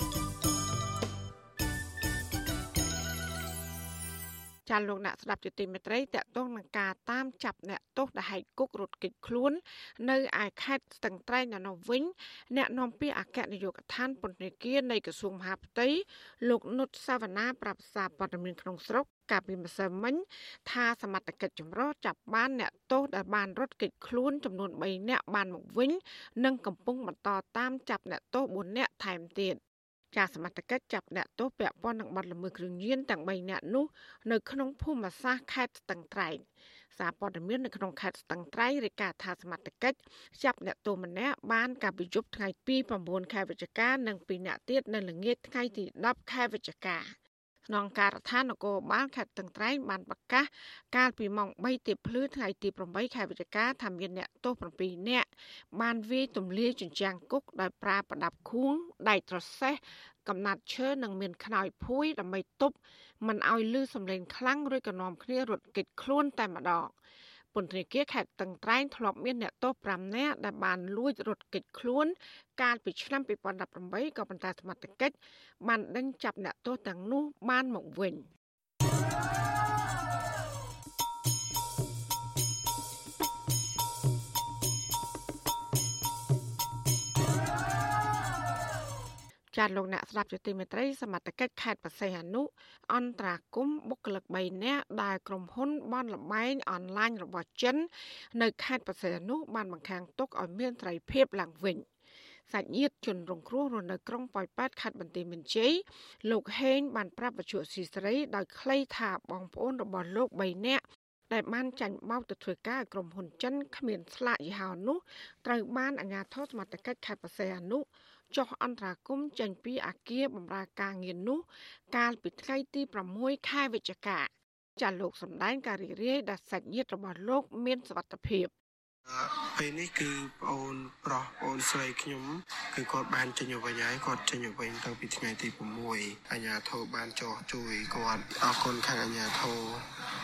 ចាលោកអ្នកស្ដាប់ជាទីមេត្រីតកតងនឹងការតាមចាប់អ្នកទោសដែលហែកគុករត់គេចខ្លួន នៅឯខេត្តស្ទឹងត្រែងនៅនោះវិញអ្នកនាំពាក្យអគ្គនាយកដ្ឋានពន្ធនាគារនៃក្រសួងមហាផ្ទៃលោកនុតសាវណ្ណាប្រាប់សារព័ត៌មានក្នុងស្រុកកាលពីម្សិលមិញថាសមត្ថកិច្ចចម្រុះចាប់បានអ្នកទោសដែលបានរត់គេចខ្លួនចំនួន3នាក់បានមកវិញ និងកំពុងបន្តតាមចាប់អ្នកទោស4នាក់ថែមទៀត ចាសមត្ថកិច្ចចាប់អ្នកទោសពាក់ព័ន្ធនឹងបទល្មើសគ្រឿងញៀនទាំង3នាក់នោះនៅក្នុងភូមិសាស្ត្រខេត្តស្ទឹងត្រែងសារព័ត៌មាននៅក្នុងខេត្តស្ទឹងត្រែងរាយការណ៍ថាសមត្ថកិច្ចចាប់អ្នកទោសម្នាក់បានកាលពីយប់ថ្ងៃទី9ខែវិច្ឆិកានិង2នាក់ទៀតនៅល្ងាចថ្ងៃទី10ខែវិច្ឆិកា ស្នងការដ្ឋាននគរបាលខេត្តតឹងត្រែងបានប្រកាសកាលពីម៉ោង3ទៀបភ្លឺថ្ងៃទី8ខែវិច្ឆិកាថាមានអ្នកទោស7នាក់បានវាយទម្លាយជញ្ជាំងគុកដោយប្រើប្រដាប់ខួងដែកត្រសេះកំណាត់ឈើនិងមានខ្នើយភួយដើម្បីទប់មិនឲ្យលឺសំឡេងខ្លាំងរួចក៏នាំគ្នារត់គេចខ្លួនតែម្ដង ពន្ធនាគារខេត្តតឹងត្រែងធ្លាប់មានអ្នកទោស5នាក់ដែលបានលួចរត់គេចខ្លួន កាលពីឆ្នាំ2018ក៏ប៉ុន្តែសមត្ថកិច្ចបានដេញចាប់អ្នកទោសទាំងនោះបានមកវិញ ចាត់លោកអ្នកស្ដាប់ជាទីមេត្រីសមត្ថកិច្ចខេត្តបរសៃអនុអន្តរាគមបុគ្គលិក3នាក់ដែលក្រុមហ៊ុនបនលបែងអនឡាញរបស់ចិន នៅខេត្តបរសៃអនុបានបង្ខាំងទុកឲ្យមានត្រីភាពឡើងវិញសាច់ញាតិជនរងគ្រោះរស់នៅក្រុងប៉ោយប៉ែតខេត្តបន្ទាយមានជ័យលោកហេងបានប្រាប់បច្ចុប្បន្នស៊ីស្រីដោយខ្លីថាបងប្អូនរបស់លោក3នាក់ដែលបានចាញ់បោកទៅធ្វើការឲ្យក្រុមហ៊ុនចិនគ្មានស្លាកយីហោនោះត្រូវបានអាជ្ញាធរសមត្ថកិច្ចខេត្តបរសៃអនុ ចុះអន្តរាគមចេញពីអាគារបម្រើការងារនោះ កាលពីថ្ងៃទី6ខែវិច្ឆិកាចាលោកសម្ដែងការរីករាយដែលសាច់ញាតិរបស់លោកមានសុវត្ថិភាពពេលនេះគឺប្អូនប្រុសប្អូនស្រីខ្ញុំគឺគាត់បានចេញទៅវិញហើយគាត់ចេញទៅវិញតាំងពីថ្ងៃទី6អាញាធរបានចោះជួយគាត់អរគុណខាងអាញាធរ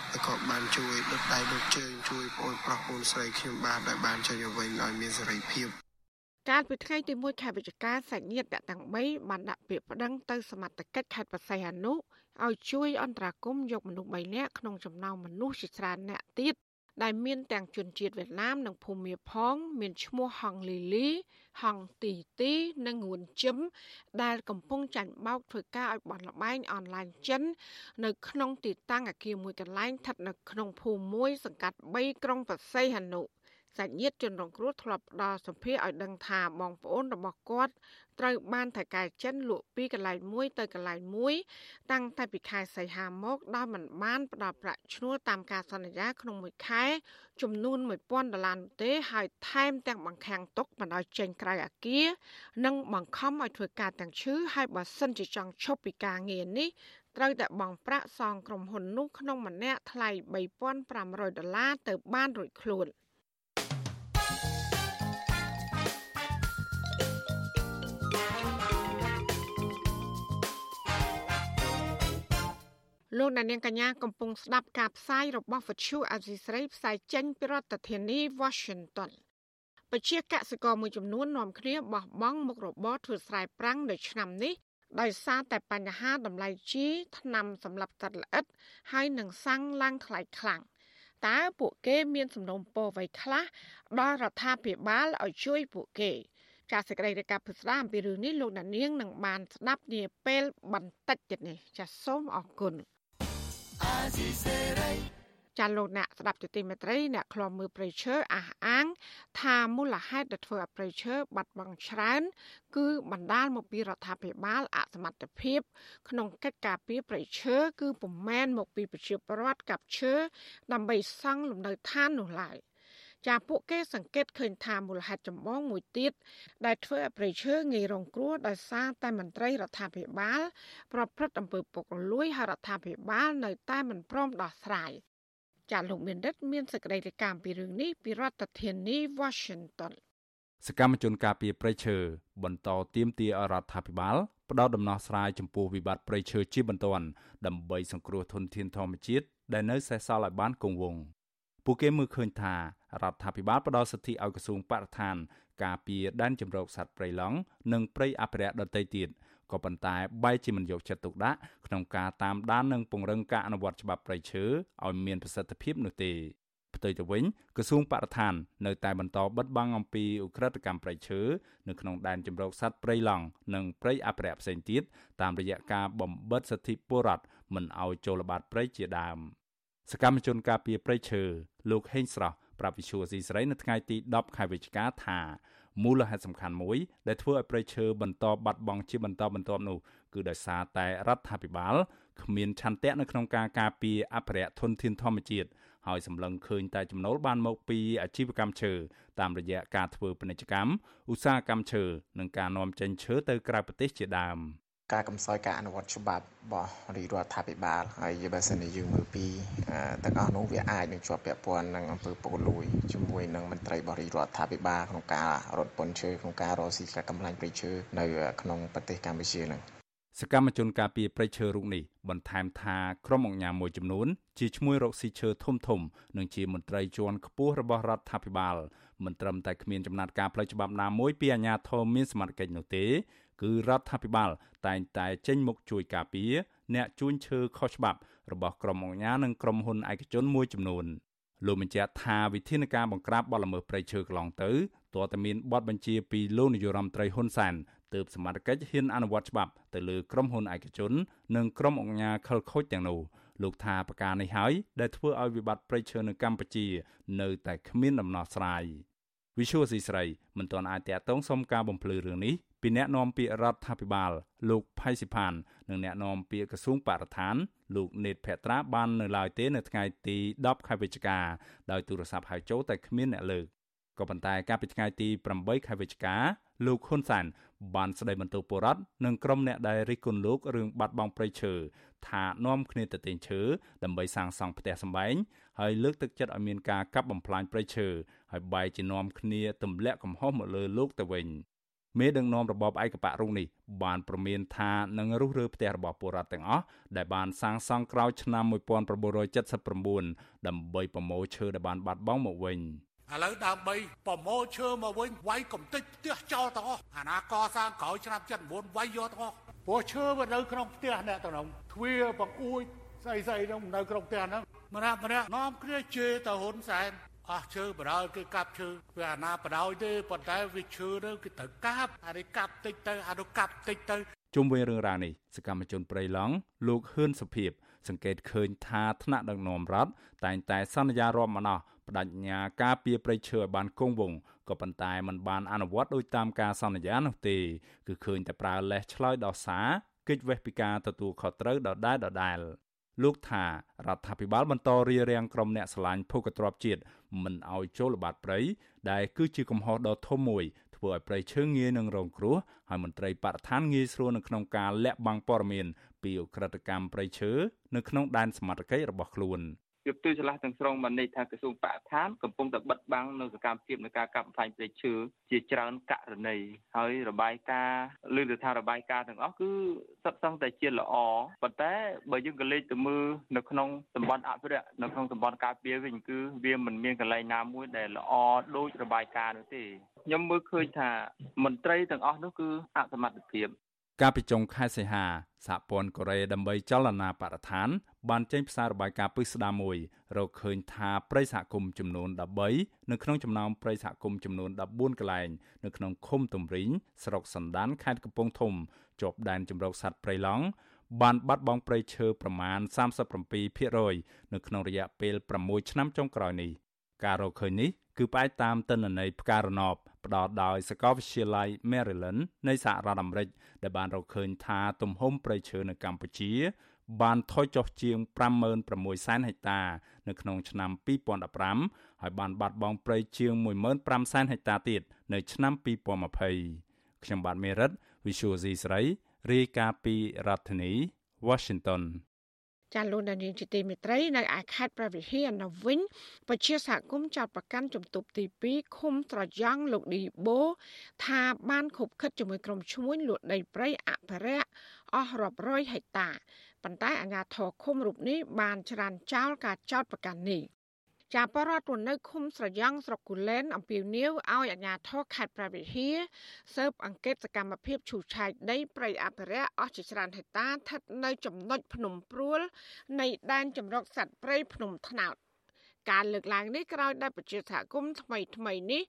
ហើយគាត់បានជួយដុតដៃដុតជើងជួយប្អូនប្រុសប្អូនស្រីខ្ញុំបានដែលបានចេញទៅវិញឲ្យមានសេរីភាព កាលពីថ្ងៃទី1ខែវិច្ឆិកាសាច់ញាតិអ្នកទាំង3បានដាក់ពាក្យប្តឹងទៅសមត្ថកិច្ចខេត្តបរសៃអនុឲ្យជួយអន្តរាគមយកមនុស្ស3នាក់ក្នុងចំណោមមនុស្សជាច្រើនអ្នកទៀតដែលមានទាំងជនជាតិវៀតណាមនិងភូមាផង មានឈ្មោះហងលីលីហងទីទីនិងងួនជឹមដែលកំពុងចាញ់បោកធ្វើការឲ្យបនលបែងអនឡាញចិន នៅក្នុងទីតាំងអគារមួយកន្លែងស្ថិតនៅក្នុងភូមិមួយសង្កាត់3ក្រុងបរសៃហនុ សាច់ញាតិជនរងគ្រោះធ្លាប់ផ្ដល់សម្ភារឲ្យដឹងថាបងប្អូនរបស់គាត់ត្រូវបានថៃកែចិនលក់ពីកន្លែងមួយទៅកន្លែងមួយ តាំងតែពីខែសីហាមកដោយមិនបានផ្ដល់ប្រាក់ឈ្នួលតាមការសន្យាក្នុងមួយខែចំនួន1000ដុល្លារនោះទេហើយថែមទាំងបង្ខាំងទុកមិនឲ្យចេញក្រៅអាគារនិងបង្ខំឲ្យធ្វើការទាំងឈឺហើយបើសិនជាចង់ឈប់ពីការងារនេះត្រូវតែបង់ប្រាក់សងក្រុមហ៊ុននោះក្នុងម្នាក់ថ្លៃ3500ដុល្លារទៅបានរួចខ្លួន។ លោកអ្នកនាងកញ្ញាកំពុងស្ដាប់ការផ្សាយរបស់វិទ្យុអាស៊ីស្រីផ្សាយចេញពីរដ្ឋធានី Washington ពជាកសិករមួយចំនួននាំគ្នាបោះបង់មុខរបរធ្វើស្រែប្រាំងនៅឆ្នាំនេះដោយសារតែបញ្ហាតម្លៃជីថ្នាំសម្រាប់សត្វល្អិត ហើយនឹងសាំងឡើងថ្លៃខ្លាំងតើពួកគេមានសំណូមពរអ្វីខ្លះដល់រដ្ឋាភិបាលឲ្យជួយពួកគេចាសសេចក្តីរាយការណ៍ពិស្ដារអំពីរឿងនេះលោកអ្នកនាងនឹងបានស្ដាប់នាពេលបន្តិចទៀតនេះចាសសូមអរគុណ ចាលោកអ្នកស្ដាប់ទទីមេត្រីអ្នកខ្លំមើលព្រៃឈើអះអាង ថាមូលហេតុដែលធ្វើឲ្យព្រៃឈើបាត់បង់ច្រើន គឺបណ្ដាលមកពីរដ្ឋាភិបាលអសមត្ថភាព ក្នុងកិច្ចការពារព្រៃឈើគឺពុំមែនមកពីប្រជាពលរដ្ឋកັບឈើដើម្បីសង់លំនៅឋាននោះឡើយ ចាពួកគេសង្កេតឃើញថាមូលហេតុចម្បងមួយទៀតដែលធ្វើឲ្យប្រៃឈើងាយរងគ្រោះដោយសារតែមន្ត្រីរដ្ឋាភិបាល ប្រព្រឹត្តអំពើពុករលួយហើយរដ្ឋាភិបាលនៅតែមិនព្រមដោះស្រាយចាលោកមានរិទ្ធមានសេចក្តីរាយការណ៍ពីរឿងនេះពីរដ្ឋធានី Washington សកម្មជនការពារព្រៃឈើបន្តទៀមទាអរដ្ឋាភិបាលផ្ដោតដំណោះស្រាយចំពោះវិបត្តិព្រៃឈើជាបន្ទាន់ដើម្បីសង្គ្រោះធនធានធម្មជាតិដែលនៅសេសសល់ឲ្យបានគង់វង្សពួកគេមើលឃើញថា រដ្ឋាភិបាលផ្ដល់សិទ្ធិឲ្យក្រសួងបរិស្ថាន ការពារដែនជម្រកសត្វព្រៃឡង់និងព្រៃអភិរក្សដទៃទៀតក៏ប៉ុន្តែបែរជាមិនយកចិត្តទុកដាក់ក្នុងការតាមដាននិងពង្រឹងការអនុវត្តច្បាប់ព្រៃឈើឲ្យមានប្រសិទ្ធភាពនោះទេផ្ទុយទៅវិញក្រសួងបរិស្ថាននៅតែបន្តបិទបាំងអំពីឧក្រិដ្ឋកម្មព្រៃឈើនៅក្នុងដែនជម្រកសត្វព្រៃឡង់និងព្រៃអភិរក្សផ្សេងទៀតតាមរយៈការបំបិទសិទ្ធិពលរដ្ឋមិនឲ្យចូលល្បាតព្រៃជាដើមសកម្មជនការពារព្រៃឈើលោកហេងស្រស់ ប្រាប់វិសុយស៊ីស្រីនៅថ្ងៃទី10ខែវិច្ឆិកាថាមូលហេតុសំខាន់មួយដែលធ្វើឲ្យព្រៃឈើបន្តបាត់បង់ជាបន្តបន្ទាប់នោះគឺដោយសារតែរដ្ឋាភិបាលគ្មានឆន្ទៈនៅក្នុងការការពារអភិរក្សធនធានធម្មជាតិហើយសម្លឹងឃើញតែចំណូលបានមកពីអាជីវកម្មឈើតាមរយៈការធ្វើពាណិជ្ជកម្មឧស្សាហកម្មឈើនិងការនាំចេញឈើទៅក្រៅប្រទេសជាដើម។ ការកំសោយការអនុវត្តច្បាប់របស់រាជរដ្ឋាភិបាលហើយបើសិនជាយើងមើលពីទាំងអស់នោះវាអាចនឹងជាប់ពាក់ព័ន្ធនឹងអំពើពុករលួយជាមួយនឹងមន្ត្រីបរិយារដ្ឋាភិបាលក្នុងការរត់ពន្ធឈើក្នុងការរកស៊ីកាកម្លាំងព្រៃឈើនៅក្នុងប្រទេសកម្ពុជានឹងសកម្មជនការពារព្រៃឈើរូបនេះបន្ថែមថាក្រុមអង្គការមួយចំនួន ជាឈ្មោះរកស៊ីឈើធំធំនិងជាមន្ត្រីជាន់ខ្ពស់របស់រដ្ឋាភិបាលមិនត្រឹមតែគ្មានចំណាត់ការផ្លូវច្បាប់ណាមួយពីអាជ្ញាធរមានសមត្ថកិច្ចនោះទេ គឺរដ្ឋាភិបាល តែងតែចេញមុខជួយការពារអ្នកជួញឈើខុសច្បាប់របស់ក្រុមអង្គការនិងក្រុមហ៊ុនឯកជនមួយចំនួនលោកបញ្ជាក់ថាវិធានការបង្ក្រាបបទល្មើសព្រៃឈើកន្លងទៅទោះតែមានបទបញ្ជាពីលោកនាយរដ្ឋមន្ត្រីហ៊ុនសែនទើបសមត្ថកិច្ចហ៊ានអនុវត្តច្បាប់ទៅលើក្រុមហ៊ុនឯកជន និងក្រុមអង្គការខលខូចទាំងនោះលោកថាប្រការនេះហើយដែលធ្វើឲ្យវិបត្តិព្រៃឈើនៅកម្ពុជា នៅតែគ្មានដំណោះស្រាយ វិសុវស៊ីស្រីមិនទាន់អាចតាក់ទងសុំការបំភ្លឺរឿងនេះពីអ្នកនាំពាក្យរដ្ឋាភិបាល លោកផៃសិផាន និងអ្នកនាំពាក្យក្រសួងបរិស្ថាន លោកណេតភត្រាបាននៅឡើយទេនៅថ្ងៃទី10ខែវិច្ឆិកាដោយទូរស័ព្ទហៅចូលតែគ្មានអ្នកលើកក៏ប៉ុន្តែកាលពីថ្ងៃទី8ខែវិច្ឆិកាលោកហ៊ុនសានបានស្ដីបន្ទោសពលរដ្ឋនិងក្រុមអ្នកដែលរិះគន់លោករឿងបាត់បង់ព្រៃឈើថានាំគ្នាទៅទិញឈើដើម្បីសាងសង់ផ្ទះសម្បែង ហើយលើកទឹកចិត្តឲ្យមានការកាប់បំផ្លាញព្រៃឈើហើយបែរជានាំគ្នាទម្លាក់កំហុសមកលើលោកទៅវិញមេដឹកនាំរបបឯកបៈរុងនេះបានប្រមានថានឹងរុះរើផ្ទះរបស់ពលរដ្ឋទាំងអស់ដែលបានសាងសង់ក្រោយឆ្នាំ1979ដើម្បីប្រមូលឈើដែលបានបាត់បង់មកវិញឥឡូវដើម្បីប្រមូលឈើមកវិញវាយកំតិចផ្ទះចោលទាំងអស់អាណាកសាងក្រោយឆ្នាំ79វាយយកទាំងអស់ព្រោះឈើវានៅក្នុងផ្ទះអ្នកទាំងនោះទ្វារបង្អួចស្អីស្អីនោះនៅក្នុងផ្ទះហ្នឹង ម្នាក់ម្នាក់នាំគ្នាជេរទៅហ៊ុនសែនអស់ឈើបដោយគេកាប់ឈើវាអាណាបដោយទេប៉ុន្តែវាឈើទៅគេត្រូវកាប់អានេះកាប់តិចទៅអានោះកាប់តិចទៅជុំវិញរឿងរ៉ាវនេះសកម្មជនប្រៃឡង់លោកហ៊ឿនសុភិបសង្កេតឃើញថាថ្នាក់ដឹកនាំរដ្ឋតែងតែសន្យារាប់ម្ដងបដិញ្ញាការពីប្រៃឈើឲ្យបានគង់វង្សក៏ប៉ុន្តែมันបានអនុវត្តដោយតាមការសន្យានោះទេគឺឃើញតែប្រើលេសឆ្លើយដោះសារគេចវេះពីការទទួលខុសត្រូវដដែលដដែល លោកថារដ្ឋាភិបាលបន្តរៀបរៀងក្រុមអ្នកឆ្លាញ់ភូកទ្របជាតិមិនឲ្យចូលល្បាតព្រៃដែលគឺជាកំហុសដ៏ធំមួយធ្វើឲ្យព្រៃឈើងាយនឹងរងគ្រោះហើយមន្ត្រីបរិស្ថានងាយស្រួលនៅក្នុងការលាក់បាំងព័ត៌មានពីអ ுக ្រិតកម្មព្រៃឈើនៅក្នុងដែនសមត្ថកិច្ចរបស់ខ្លួន វាផ្ទុយឆ្លាស់ទាំងស្រុងបានន័យថាក្រសួងបរិស្ថានកំពុងតែបិទបាំងនៅសកម្មភាពនៃការកាប់បំផ្លាញព្រៃឈើជាច្រើនករណីហើយរបាយការណ៍ឬទៅថារបាយការណ៍ទាំងអស់គឺសិតសឹងតែជាល្អប៉ុន្តែបើយើងក៏លេចទៅមើលនៅក្នុងតំបន់អភិរក្សនៅក្នុងតំបន់ការពារវិញគឺវាមិនមានកន្លែងណាមួយដែលល្អដូចរបាយការណ៍នោះទេខ្ញុំមើលឃើញថាមន្ត្រីទាំងអស់នោះគឺអសមត្ថភាព កាលពីចុងខែសីហាសហព័ន្ធកូរ៉េដើម្បីចលនាបរិស្ថាន បានចេញផ្សាយរបាយការណ៍ពិស្ដារមួយរកឃើញថាព្រៃសហគមន៍ចំនួន13នៅក្នុងចំណោមព្រៃសហគមន៍ចំនួន14កន្លែងនៅក្នុងឃុំទំរីងស្រុកសណ្ដានខេត្តកំពង់ធំជាប់ដែនជំរកសត្វព្រៃឡង់បានបាត់បង់ព្រៃឈើប្រមាណ37%នៅក្នុងរយៈពេល6ឆ្នាំចុងក្រោយនេះការរកឃើញនេះគឺផ្អែកតាមទិន្នន័យផ្ការណប ផ្ដល់ដោយសាកលវិទ្យាល័យ Maryland នៃសហរដ្ឋអាមេរិកដែលបានរកឃើញថាទំហំព្រៃឈើនៅកម្ពុជា បានថយចុះជាង56សែនហិកតា នៅក្នុងឆ្នាំ2015ហើយបានបាត់បង់ព្រៃជាង15000សែនហិកតាទៀតនៅឆ្នាំ2020ខ្ញុំបាទមេរិត Visual C ស្រីរាយការណ៍ពីរដ្ឋធានី Washington ចាលោកដានីងជាទីមេត្រីនៅឯខេត្តប្រវត្តិហានៅវិញពជាសហគមន៍ចោតប្រកាន់ជំទប់ទី2ឃុំត្រយ៉ងលោកឌីបូថាបានខົບខិតជាមួយក្រុមឈ្មួញលួចដីព្រៃអភិរក្សអស់រាប់រយហិកតាប៉ុន្តែអាជ្ញាធរឃុំរូបនេះបានច្រានចោលការចោតប្រកាន់នេះ ចាបរដ្ឋនៅឃុំស្រយ៉ង់ស្រុកគូលែនអំពីនីវឲ្យអាជ្ញាធរខេត្តប្រវត្តិហាស៊ើបអង្កេតសកម្មភាពឈូសឆាយដីព្រៃអភិរក្សអស់ជាច្រើនហិកតាស្ថិតនៅចំណុចភ្នំព្រួលនៃដែនចម្រុកសត្វព្រៃភ្នំថ្នោតការលើកឡើងនេះក្រោយដែលប្រជាសហគមន៍ថ្មីថ្មីនេះ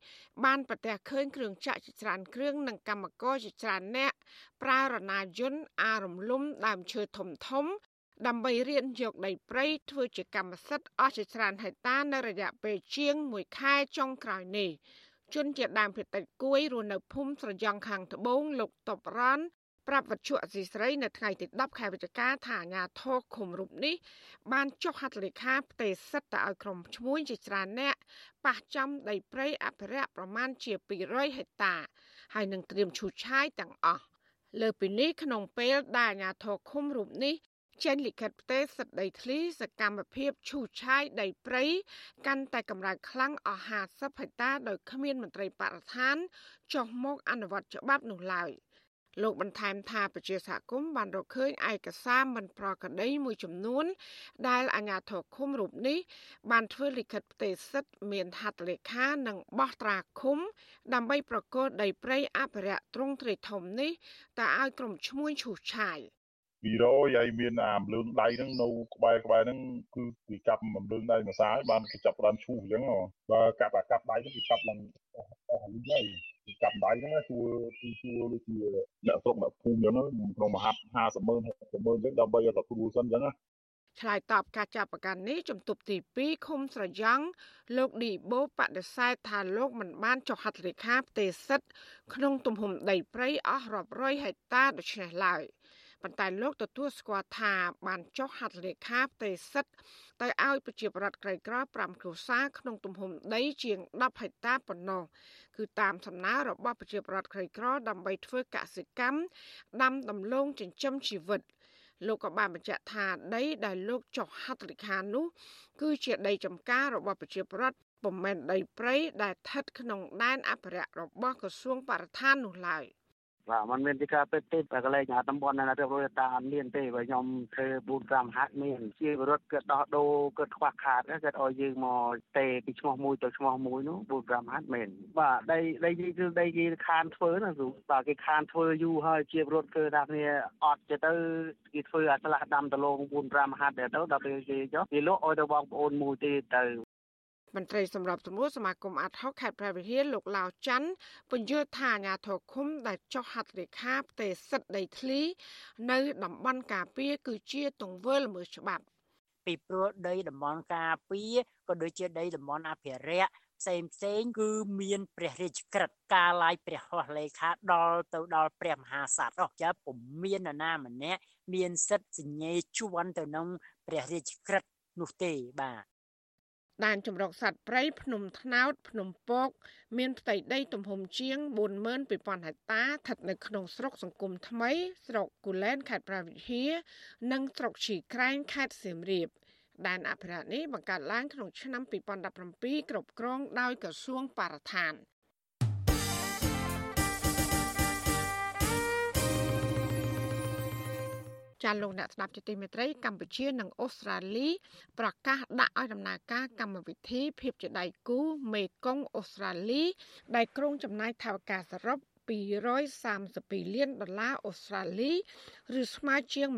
បានប្រទះឃើញគ្រឿងចាក់ជាច្រើនគ្រឿងនិងកម្មករជាច្រើនអ្នកប្រើរណាយន្តអារំលំដើមឈើធំធំ ដើម្បីរៀនយកដីព្រៃធ្វើជាកម្មសិទ្ធិអស់ជាច្រើនហិកតានៅរយៈពេលជាង1ខែចុងក្រោយនេះជនជាដើមភាគតិចគួយរស់នៅភូមិស្រយ៉ង់ខាងត្បូងលោកតបរ៉ានប្រាប់វត្ថុអសីស្រីនៅថ្ងៃទី10ខែវិច្ឆិកាថាអាញាធរឃុំរូបនេះបានចុះហត្ថលេខាផ្ទេរសិទ្ធិទៅឲ្យក្រុមឈ្មួញជាច្រើនអ្នកប៉ះចំដីព្រៃអភិរក្សប្រមាណជា200ហិកតា ហើយនឹងត្រៀមឈូសឆាយទាំងអស់លើពីនេះក្នុងពេលដែលអាញាធរឃុំរូបនេះ ចេញលិខិតផ្ទេរសិទ្ធិដីធ្លីសកម្មភាពឈូសឆាយដីព្រៃកាន់តែកម្រើកខ្លាំងអស់50ហិកតាដោយគ្មានមន្ត្រីបរិស្ថានចុះមកអនុវត្តច្បាប់នោះឡើយលោកបន្ថែមថាប្រជាសហគមន៍បានរកឃើញឯកសារមិនប្រក្រតីមួយចំនួន ដែលអាជ្ញាធរឃុំរូបនេះ បានធ្វើលិខិតផ្ទេរសិទ្ធិមានហត្ថលេខានិងបោះត្រាឃុំ ដើម្បីប្រកល់ដីព្រៃអភិរក្សទ្រង់ទ្រាយធំនេះទៅឲ្យក្រុមឈ្មួញឈូសឆាយ។ 200ហើយមានអាមលឿងដៃហ្នឹងនៅក្បែរក្បែរហ្នឹងគឺគេចាប់មលឿងដៃមួយសាយបានគេចាប់បានឈូសអញ្ចឹងបើកាប់អាកាប់ដៃហ្នឹងគេចាប់ឡើងអស់លីងហើយគេចាប់ដៃហ្នឹងជួគឺជួដូចជាអ្នកស្រុកអ្នកភូមិអញ្ចឹងក្នុងមហា50ម៉ឺន60ម៉ឺនអញ្ចឹងដើម្បីឲ្យទទួលសិនអញ្ចឹងណាឆ្លើយតបការចាប់ប្រកាន់នេះជំទប់ទី2ឃុំស្រយ៉ង់លោកឌីបូបដិសេធថាលោកមិនបានចុះហត្ថលេខាផ្ទេរសិទ្ធិក្នុងទំហំដីព្រៃអស់រាប់រយហិកតាដូច្នេះឡើយ។ ប៉ុន្តែលោកទទួលស្គាល់ថាបានចុះហត្ថលេខាផ្ទេរសិទ្ធិទៅឲ្យប្រជាប្រដ្ឋក្រីក្រ5គ្រួសារក្នុងទំហំដីជាង10ហិកតាប៉ុណ្ណោះគឺតាមសំណើរបស់ប្រជាប្រដ្ឋក្រីក្រដើម្បីធ្វើកសិកម្មដាំដំឡូងចិញ្ចឹមជីវិតលោកក៏បានបញ្ជាក់ថាដីដែលលោកចុះហត្ថលេខានោះ គឺជាដីចម្ការរបស់ប្រជាប្រដ្ឋពុំមែនដីព្រៃដែលស្ថិតក្នុងដែនអភិរក្សរបស់ក្រសួងបរិស្ថាននោះឡើយ។ បាទมันមានទីការពេទ្យទេតែកន្លែងអាតំបន់ណារៀបរយតាអត់មានទេបើខ្ញុំធ្វើ4 5ហាត់មានជាវិរុទ្ធគាត់ដោះដូរគាត់ខ្វះខាតគាត់ឲ្យយើងមកទេពីឈ្មោះមួយទៅឈ្មោះមួយនោះ4 5ហាត់មែនបាទដីដីនេះគឺដីគេខានធ្វើណាគ្រូបាទគេខានធ្វើយូរហើយជាវិរុទ្ធគឺថាគ្នាអត់ទៅទៅគេធ្វើអាឆ្លាស់ដាំដលង4 5ហាត់ទៅដល់ពេលគេចុះគេលក់ឲ្យទៅបងប្អូនមួយទេទៅ មន្ត្រីសម្របសម្រួលសមាគមអាត់ហុកខេត្តព្រះវិហារលោកឡាវច័ន្ទពន្យល់ថាអាញាធរឃុំដែលចុះហត្ថលេខាផ្ទេរសិទ្ធិដីធ្លី នៅតំបន់ការពារគឺជាទង្វើល្មើសច្បាប់ពីព្រោះដីតំបន់ការពារក៏ដូចជាដីតំបន់អភិរក្សផ្សេងផ្សេងគឺមានព្រះរាជក្រឹត្យការឡាយព្រះហស្ថលេខាដល់ទៅដល់ព្រះមហាក្សត្រអស់ចាពុំមាននរណាម្នាក់មានសិទ្ធិសញ្ញេជន់ទៅនឹងព្រះរាជក្រឹត្យនោះទេបាទ ដែនចម្រុកសត្វព្រៃភ្នំថ្នោត ភ្នំពក មានផ្ទៃដីទំហំជាង42000ហិកតាស្ថិតនៅក្នុងស្រុកសង្គមថ្មី ស្រុកគូលែនខេត្តប្រាវិហា និងស្រុកឈីក្រែងខេត្តសៀមរាបដែនអភិរក្សនេះបង្កើតឡើងក្នុងឆ្នាំ2017គ្រប់គ្រងដោយក្រសួងបរិស្ថាន ចាលោកអ្នកស្ដាប់ជាទីមេត្រីកម្ពុជានិងអូស្ត្រាលីប្រកាសដាក់ឲ្យដំណើរការកម្មវិធីភាពជាដៃគូមេគង្គអូស្ត្រាលីដែលក្រុងចំណាយថវិកាសរុប232លានដុល្លារអូស្ត្រាលីឬស្មើជាង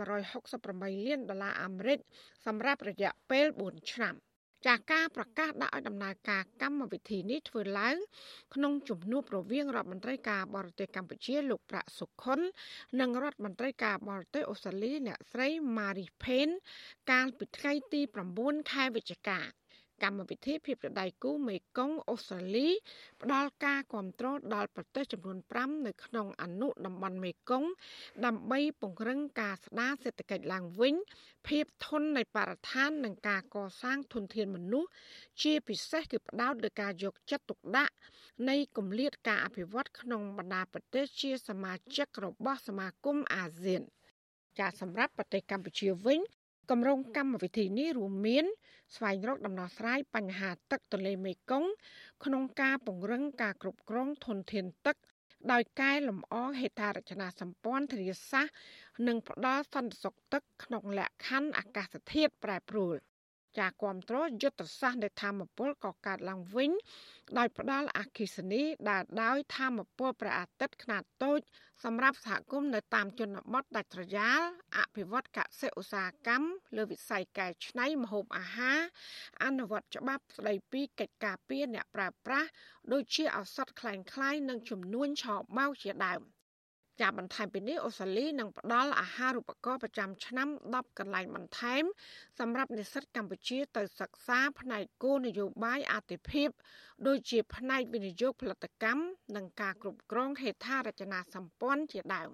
168លានដុល្លារអាមេរិកសម្រាប់រយៈពេល4ឆ្នាំ។ ចាការប្រកាសដាក់ឲ្យដំណើរការកម្មវិធីនេះធ្វើឡើង ក្នុងជំនួបរវាងរដ្ឋមន្ត្រីការបរទេសកម្ពុជាលោកប្រាក់សុខុន និងរដ្ឋមន្ត្រីការបរទេសអូស្ត្រាលីអ្នកស្រី Marie Payne កាលពីថ្ងៃទី9ខែវិច្ឆិកា កម្មវិធីភាពប្រដៃគូមេគង្គអូស្ត្រាលីផ្ដល់ការគ្រប់គ្រងដល់ប្រទេសចំនួន5នៅក្នុងអនុតំបន់មេគង្គដើម្បីពង្រឹងការស្ដារសេដ្ឋកិច្ចឡើងវិញ ភាពធន់នៃបរិស្ថាននិងការកសាងធនធានមនុស្សជាពិសេសគឺផ្ដោតលើការយកចិត្តទុកដាក់នៃគម្លាតការអភិវឌ្ឍក្នុងបណ្ដាប្រទេសជាសមាជិករបស់សមាគមអាស៊ានចាសម្រាប់ប្រទេសកម្ពុជាវិញ គម្រោងកម្មវិធីនេះរួមមាន ស្វែងរកដំណោះស្រាយបញ្ហាទឹកទន្លេមេគង្គក្នុងការពង្រឹងការគ្រប់គ្រងធនធានទឹក ដោយកែលម្អហេដ្ឋារចនាសម្ព័ន្ធធារាសាស្ត្រនិងផ្ដល់សន្តិសុខទឹកក្នុងលក្ខខណ្ឌអាកាសធាតុប្រែប្រួល ចាគ្រប់គ្រងយុទ្ធសាស្ត្រនៃធម្មពលក៏កើតឡើងវិញដោយផ្ដល់អគិសនីដែលដោយធម្មពលព្រះអាទិត្យខ្នាតតូចសម្រាប់សហគមន៍នៅតាមជនបទដាច់ស្រយាលអភិវឌ្ឍកសិឧស្សាហកម្មលើវិស័យកែច្នៃម្ហូបអាហារអនុវត្តច្បាប់ស្តីពីកិច្ចការពារអ្នកប្រើប្រាស់ដូចជាឱសថคล้ายៗនិងជំនួញឆបោកជាដើម។ ចាបន្ថែមពីនេះអូស្ត្រាលីនឹងផ្ដល់អាហារូបករណ៍ប្រចាំឆ្នាំ10កន្លែងបន្ថែម សម្រាប់និស្សិតកម្ពុជាទៅសិក្សាផ្នែកគោលនយោបាយអាទិភាពដូចជាផ្នែកវិនិយោគផលិតកម្មនិងការគ្រប់គ្រងហេដ្ឋារចនាសម្ព័ន្ធជាដើម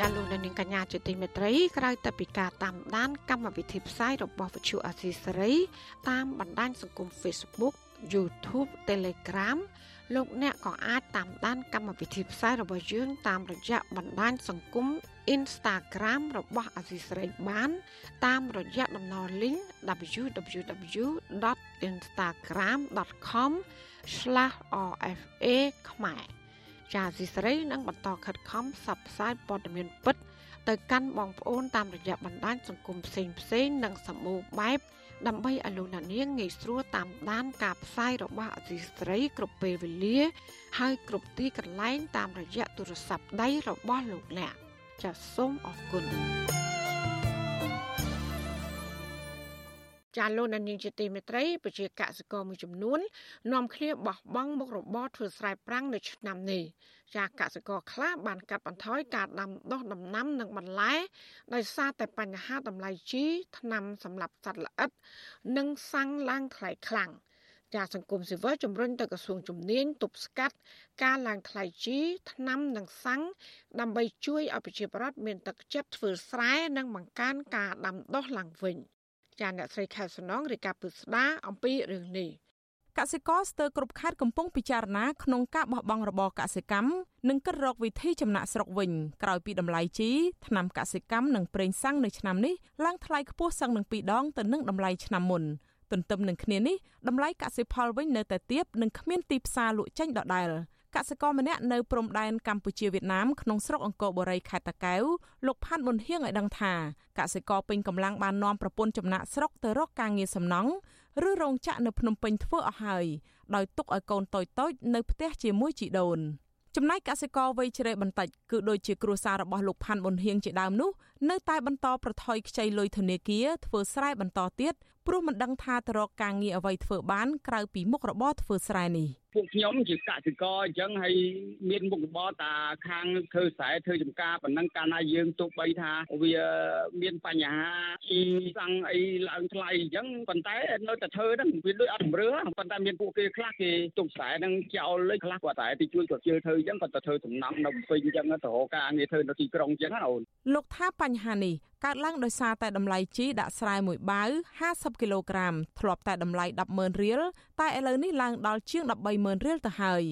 ចាលោកនាងកញ្ញាជាទីមេត្រីក្រៅតែពីការតាមដានកម្មវិធីផ្សាយរបស់វិទ្យុអាស៊ីសេរីតាមបណ្ដាញសង្គម Facebook YouTube Telegram លោកអ្នកក៏អាចតាមដានកម្មវិធីផ្សាយរបស់យើងតាមរយៈបណ្ដាញសង្គម Instagram របស់អាស៊ីសេរីបាន តាមរយៈតំណ link www.instagram.com/rfa ខ្មែរចាអាស៊ីសេរីនឹងបន្តខិតខំផ្សព្វផ្សាយព័ត៌មានពិត ទៅកាន់បងប្អូនតាមរយៈបណ្ដាញសង្គមផ្សេងៗនិងសម្បូរបែប ដើម្បីឲ្យលោកអ្នកនាងងាយស្រួលតាមដានការផ្សាយរបស់អសីស្រីគ្រប់ពេលវេលា ហើយគ្រប់ទីកន្លែងតាមរយៈទូរស័ព្ទដៃរបស់លោកអ្នកចាសសូមអរគុណ ចាលោកនាងជាទីមេត្រីប្រជាកសិករមួយចំនួននាំគ្នាបោះបង់មុខរបរធ្វើស្រែប្រាំងនៅឆ្នាំនេះចាកសិករខ្លះបានកាត់បន្ថយការដាំដុះដំណាំនិងបន្លែដោយសារតែបញ្ហាតម្លៃជីថ្នាំសម្រាប់សត្វល្អិត និងសាំងឡើងថ្លៃខ្លាំងចាសង្គមស៊ីវិលជំរុញទៅក្រសួងជំនាញទប់ស្កាត់ការឡើងថ្លៃជីថ្នាំនិងសាំងដើម្បីជួយឲ្យប្រជាពលរដ្ឋមានទឹកចិត្តធ្វើស្រែនិងបង្កើនការដាំដុះឡើងវិញ ចាសអ្នកស្រីខែសំណងរាយការណ៍ពីស្ដារអំពីរឿងនេះកសិករស្ទើរគ្រប់ខេត្តកំពុងពិចារណាក្នុងការបោះបង់របរកសិកម្មនិងគិតរកវិធីចំណាក់ស្រុកវិញក្រោយពីតម្លៃជីថ្នាំកសិកម្មនិងប្រេងសាំងនៅឆ្នាំនេះឡើងថ្លៃខ្ពស់សឹងនឹង2ដងទៅនឹងតម្លៃឆ្នាំមុនទន្ទឹមនឹងគ្នានេះតម្លៃកសិផលវិញនៅតែទាបនិងគ្មានទីផ្សារលក់ចេញដដែល កសិករម្នាក់នៅព្រំដែនកម្ពុជាវៀតណាមក្នុងស្រុកអង្គរបូរីខេត្តតាកែវលោកផាន់ប៊ុនហៀងឲ្យដឹងថាកសិករពេញកម្លាំងបាននាំប្រពន្ធចំណាក់ស្រុកទៅរកការងារសំណង់ឬរោងចក្រនៅភ្នំពេញធ្វើអស់ហើយដោយទុកឲ្យកូនតូចៗនៅផ្ទះជាមួយជីដូនចំណែកកសិករវ័យជ្រេបន្តិចគឺដូចជាគ្រួសាររបស់លោកផាន់ប៊ុនហៀងជាដើមនោះនៅតែបន្តប្រថុយខ្ចីលុយធនាគារធ្វើស្រែបន្តទៀតព្រោះមិនដឹងថាទៅរកការងារអ្វីធ្វើបានក្រៅពីមុខរបរធ្វើស្រែនេះ ពួកខ្ញុំជាកសិករអញ្ចឹងហើយមានមុខរបរតាខាងធ្វើស្រែធ្វើចំការប៉ុណ្ណឹងកាលណាយើងទោះបីថាវាមានបញ្ហាជីសាំងអីឡើងថ្លៃអញ្ចឹងប៉ុន្តែនៅតែធ្វើហ្នឹងវាដូចអត់រឺប៉ុន្តែមានពួកគេខ្លះគេទុកស្រែហ្នឹងចោលលេខខ្លះគាត់តែទៅជួយគាត់ជឿធ្វើអញ្ចឹងគាត់ទៅធ្វើសំណង់នៅពេញអញ្ចឹងទៅរកការងារធ្វើនៅទីក្រុងអញ្ចឹងណាអូនលោកថាបញ្ហានេះកើតឡើងដោយសារតែតម្លៃជីដាក់ស្រែមួយបាវ50គីឡូក្រាមធ្លាប់តែតម្លៃ100,000រៀលតែឥឡូវនេះឡើងដល់ជាង130,000រៀលទៅហើយ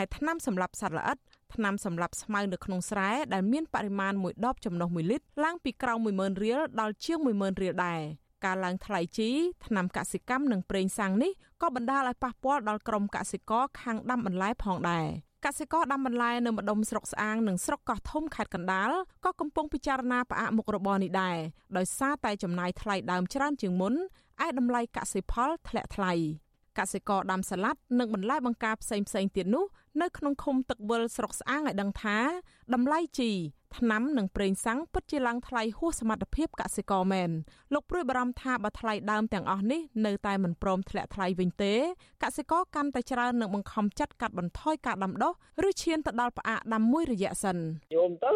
ឯថ្នាំសម្រាប់សត្វល្អិតថ្នាំសម្រាប់ស្មៅនៅក្នុងស្រែដែលមានបរិមាណ1ដបចំណុះ1លីត្រឡើងពីក្រោម10000រៀលដល់ជាង10000រៀលដែរការឡើងថ្លៃជីថ្នាំកសិកម្មនិងប្រេងសាំងនេះក៏បណ្ដាលឲ្យប៉ះពាល់ដល់ក្រុមកសិករខាងដាំបន្លែផងដែរកសិករដាំបន្លែនៅម្ដុំស្រុកស្អាងនិងស្រុកកោះធំខេត្តកណ្ដាលក៏កំពុងពិចារណាផ្អាកមុខរបរនេះដែរដោយសារតែចំណាយថ្លៃដើមច្រើនជាងមុនឯតម្លៃកសិផលធ្លាក់ថ្លៃ កសិករដាំសាឡាត់និងបន្លែបង្ការផ្សេងៗទៀតនោះនៅក្នុងឃុំទឹកវិលស្រុកស្អាងឲ្យដឹងថាតម្លៃជី ថ្នាំនិងប្រេងសាំងពិតជាឡើងថ្លៃហួសសមត្ថភាពកសិករមែនលោកព្រួយបារម្ភថាបើថ្លៃដើមទាំងអស់នេះនៅតែមិនព្រមធ្លាក់ថ្លៃវិញទេកសិករកាន់តែច្រើននឹងបង្ខំចិត្តកាត់បន្ថយការដាំដុះឬឈានទៅដល់ផ្អាកដាំមួយរយៈសិនយោមទៅ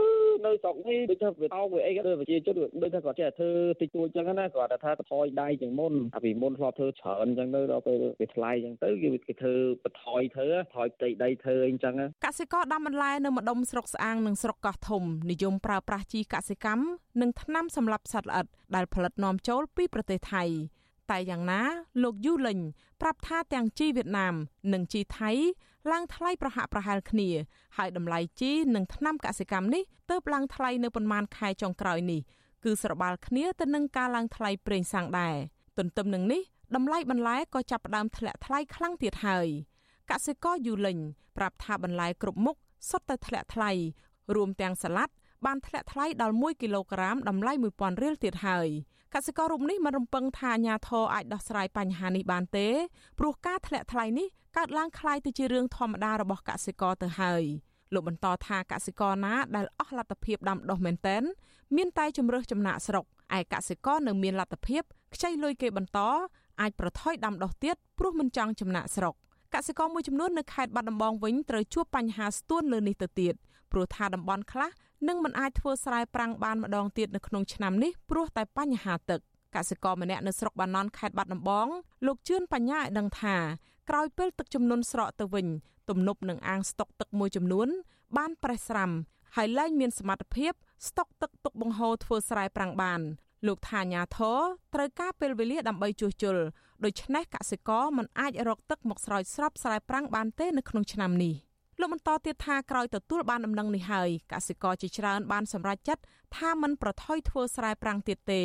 នៅស្រុកនេះដូចថាវាអោកវាអីក៏ដូចប្រជាជនដូចថាគាត់ចេះធ្វើតិចតួចចឹងណាគាត់ថាថយដៃជាងមុនអាពីមុនធ្លាប់ធ្វើច្រើនចឹងទៅដល់ពេលវាថ្លៃចឹងទៅគេគេធ្វើបន្ថយធ្វើថយផ្ទៃដីធ្វើអីចឹងកសិករដាំបន្លែនៅម្ដុំស្រុកស្អាងនិងស្រុកកោះធំនិយមប្រើប្រាស់ជីកសិកម្មនិងថ្នាំសម្លាប់សត្វល្អិតដែលផលិតនាំចូលពីប្រទេសថៃតែយ៉ាងណាលោកយូលេងប្រាប់ថាទាំងជីវៀតណាម និងជីថៃឡើងថ្លៃប្រហាក់ប្រហែលគ្នា ហើយតម្លៃជីនិងថ្នាំកសិកម្មនេះទើបឡើងថ្លៃនៅប៉ុន្មានខែចុងក្រោយនេះគឺស្របាលគ្នាទៅនឹងការឡើងថ្លៃប្រេងសាំងដែរទន្ទឹមនឹងនេះតម្លៃបន្លែក៏ចាប់ផ្ដើមធ្លាក់ថ្លៃខ្លាំងទៀតហើយកសិករយូលេងប្រាប់ថាបន្លែគ្រប់មុខសុទ្ធតែធ្លាក់ថ្លៃ រួមទាំងសាឡាត់បានធ្លាក់ថ្លៃដល់1គីឡូក្រាមតម្លៃ1000រៀលទៀតហើយកសិកររូបនេះមិនរំពឹងថាអាញាធរអាចដោះស្រាយបញ្ហានេះបានទេព្រោះការធ្លាក់ថ្លៃនេះកើតឡើងคล้ายទៅជារឿងធម្មតារបស់កសិករទៅហើយលោកបន្តថាកសិករណាដែលអស់លទ្ធភាពដាំដុះមែនតែនមានតែជំរើសចំណាក់ស្រុកឯកសិករនៅមានលទ្ធភាពខ្ចីលុយគេបន្តអាចប្រថុយដាំដុះទៀតព្រោះមិនចង់ចំណាក់ស្រុកកសិករមួយចំនួននៅខេត្តបាត់ដំបងវិញត្រូវជួបបញ្ហាស្ទួនលើនេះទៅទៀត ព្រោះថាតំបន់ខ្លះនឹងមិនអាចធ្វើស្រែប្រាំងបានម្ដងទៀតនៅក្នុងឆ្នាំនេះព្រោះតែបញ្ហាទឹកកសិករម្នាក់នៅស្រុកបាណន់ខេត្តបាត់ដំបងលោកជឿនបញ្ញាឲ្យដឹងថាក្រោយពេលទឹកជំនន់ស្រកទៅវិញទំនប់នឹងអាងស្តុកទឹកមួយចំនួន បានប្រេះស្រាំហើយលែងមានសមត្ថភាពស្តុកទឹកទុកបង្ហូរធ្វើស្រែប្រាំងបានលោកថាញាធរត្រូវការពេលវេលាដើម្បីជួសជុលដូច្នេះកសិករមិនអាចរកទឹកមកស្រោចស្រពស្រែប្រាំងបានទេនៅក្នុងឆ្នាំនេះ។ លោកបន្តទៀតថាក្រោយទទួលបានដំណឹងនេះហើយកសិករជាច្រើនបានសម្រេចចិត្តថាមិនប្រថុយធ្វើស្រែប្រាំងទៀតទេ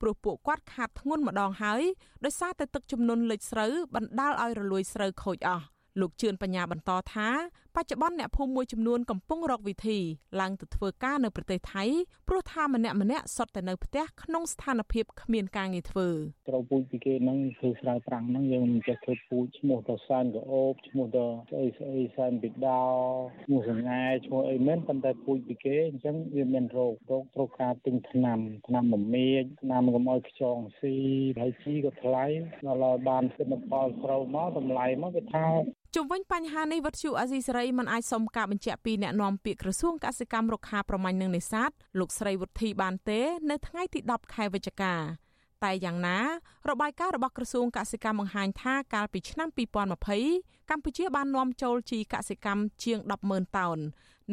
ព្រោះពួកគាត់ខាតធ្ងន់ម្ដងហើយដោយសារតែទឹកជំនន់លិចស្រូវបណ្ដាលឲ្យរលួយស្រូវខូចអស់លោកជឿនបញ្ញាបន្តថា បច្ចុប្បន្នអ្នកភូមិមួយចំនួនកំពុងរកវិធីឡើងទៅធ្វើការនៅប្រទេសថៃព្រោះថាម្នាក់ម្នាក់សុទ្ធតែនៅផ្ទះក្នុងស្ថានភាពគ្មានការងារធ្វើត្រូវពូជពីគេហ្នឹងធ្វើស្រែប្រាំងហ្នឹងយើងមិនចេះធ្វើពូជឈ្មោះទៅសានកោបឈ្មោះទៅស្អីស្អីសែនពីដោឈ្មោះសងាយឈ្មោះអីមែនប៉ុន្តែពូជពីគេអញ្ចឹងវាមានរោគរោគត្រូវការទិញថ្នាំថ្នាំមមាញថ្នាំកុំឲ្យខ្យងស៊ីហើយជីក៏ថ្លៃដល់ឲ្យបានទិន្នផលស្រូវមកតម្លៃមកវាថា ជុំវិញបញ្ហានេះវត្តជូអាស៊ីសេរីមិនអាចសុំការបញ្ជាក់ពីអ្នកនាំពាក្យក្រសួងកសិកម្មរុក្ខាប្រមាញ់និងនេសាទលោកស្រីវុធីបានទេនៅថ្ងៃទី10ខែវិច្ឆិកាតែយ៉ាងណារបាយការណ៍របស់ក្រសួងកសិកម្មបង្ហាញថាកាលពីឆ្នាំ2020កម្ពុជាបាននាំចូលជីកសិកម្មជាង100000តោន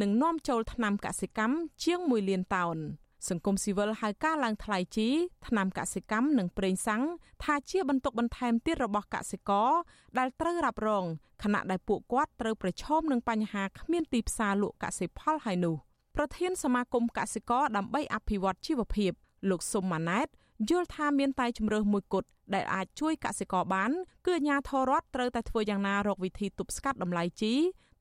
និងនាំចូលថ្នាំកសិកម្មជាង1លានតោន។ សង្គមស៊ីវិលហៅការឡើងថ្លៃជីថ្នាំកសិកម្មនិងប្រេងសាំងថាជាបន្ទុកបន្ថែមទៀតរបស់កសិករដែលត្រូវរ៉ាប់រងខណៈដែលពួកគាត់ត្រូវប្រឈមនឹងបញ្ហាគ្មានទីផ្សារលក់កសិផលហើយនោះប្រធានសមាគមកសិករដើម្បីអភិវឌ្ឍជីវភាព លោកសុំម៉ាណែតយល់ថាមានតែជំរើសមួយគត់ដែលអាចជួយកសិករបាន គឺអាជ្ញាធររដ្ឋត្រូវតែធ្វើយ៉ាងណារកវិធីទប់ស្កាត់តម្លៃជី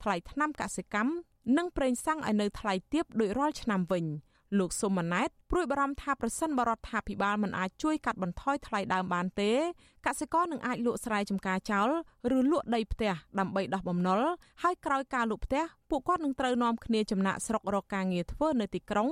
ថ្លៃថ្នាំកសិកម្មនិងប្រេងសាំងឲ្យនៅថ្លៃទាបដូចរាល់ឆ្នាំវិញ។ លោកសុំម៉ាណែតព្រួយបារម្ភថាប្រសិនបរដ្ឋាភិបាលមិនអាចជួយកាត់បន្ថយថ្លៃដើមបានទេកសិករនឹងអាចលក់ស្រែចម្ការចោលឬលក់ដីផ្ទះដើម្បីដោះបំណុលហើយក្រោយការលក់ផ្ទះពួកគាត់នឹងត្រូវនាំគ្នាចំណាក់ស្រុករកការងារធ្វើនៅទីក្រុង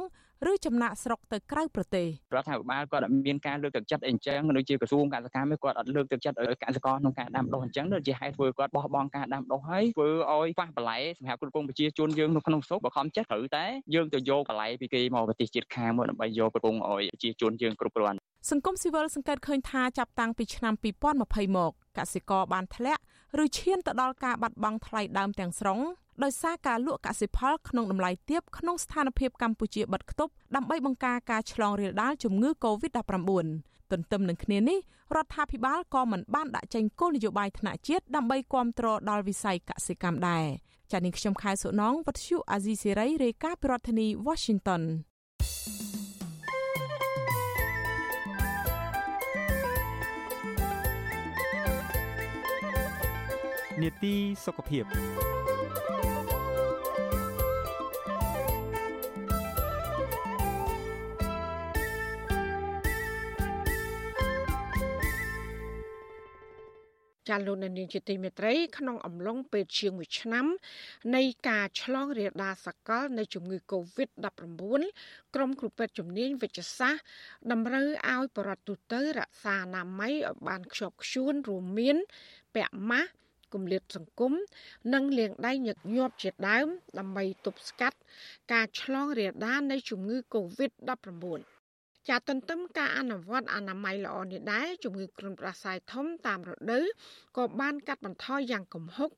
ឬចំណាក់ស្រុកទៅក្រៅប្រទេសរដ្ឋាភិបាលគាត់អត់មានការលើកទឹកចិត្តអីចឹងដូចជាក្រសួងកសិកម្មគាត់អត់លើកទឹកចិត្តឲ្យកសិករក្នុងការដាំដុះអញ្ចឹងដូចជាហេតុធ្វើគាត់បោះបង់ការដាំដុះហើយធ្វើឲ្យប៉ះបន្លែសម្រាប់គ្រប់គ្រងប្រជាជនយើងនៅក្នុងស្រុកបើខំចិត្តត្រូវតែយើងទៅយកបន្លែពីគេមកប្រទេសជាតិខាងមកដើម្បីយកគ្រប់គ្រងឲ្យប្រជាជនយើងគ្រប់គ្រាន់សង្គមស៊ីវិលសង្កេតឃើញថាចាប់តាំងពីឆ្នាំ2020មកកសិករបានធ្លាក់ឬឈានទៅដល់ការបាត់បង់ថ្លៃដើមទាំងស្រុង ដោយសារការលក់កសិផលក្នុងតម្លៃទាបក្នុងស្ថានភាពកម្ពុជាបិទគប់ដើម្បីបង្ការការឆ្លងរាលដាលជំងឺ Covid-19 ទន្ទឹមនឹងគ្នានេះរដ្ឋាភិបាលក៏មិនបានដាក់ចេញគោលនយោបាយថ្នាក់ជាតិដើម្បីគ្រប់គ្រងដល់វិស័យកសិកម្មដែរចា៎នាងខ្ញុំខែសុណងវັດឈុអាស៊ីសេរីរាយការណ៍ពីរដ្ឋធានី Washington នេតិសុខភាព ចាលោកនាងជាទីមេត្រីក្នុងអំឡុងពេលជាង1ឆ្នាំ នៃការឆ្លងរាលដាលសកលនៃជំងឺ Covid-19 ក្រុមគ្រូពេទ្យជំនាញវិទ្យាសាស្ត្រតម្រូវឲ្យបរដ្ឋទូទៅរក្សាអនាម័យឲ្យបានខ្ជាប់ខ្ជួនរួមមានពាក់ម៉ាស់គម្លាតសង្គមនិងលាងដៃញឹកញាប់ជាដើម ដើម្បីទប់ស្កាត់ ការឆ្លងរាលដាលនៃជំងឺ Covid-19 ចាទន្ទឹមការអនុវត្តអនាម័យល្អនេះដែរជំងឺគ្រុនផ្ដាសាយធំតាមរដូវក៏បានកាត់បន្ថយយ៉ាងគំហុក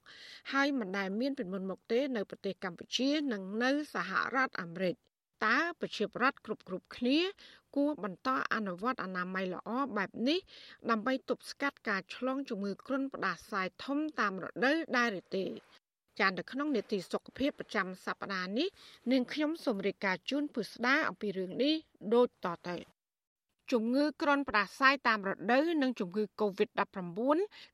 ហើយមិនដែលមានពីមុនមកទេនៅប្រទេសកម្ពុជា និងនៅសហរដ្ឋអាមេរិកតើប្រជាប្រដ្ឋគ្រប់គ្រប់គ្នា គួរបន្តអនុវត្តអនាម័យល្អបែបនេះ ដើម្បីទប់ស្កាត់ការឆ្លងជំងឺគ្រុនផ្ដាសាយធំតាមរដូវដែរឬទេ ចាននៅក្នុងនេតិសុខភាពប្រចាំសប្តាហ៍នេះនាងខ្ញុំសូមរាយការណ៍ជូនពុស្ដាអំពីរឿងនេះដូចតទៅជំងឺគ្រុនផ្ដាសាយតាមរដូវនិងជំងឺ Covid-19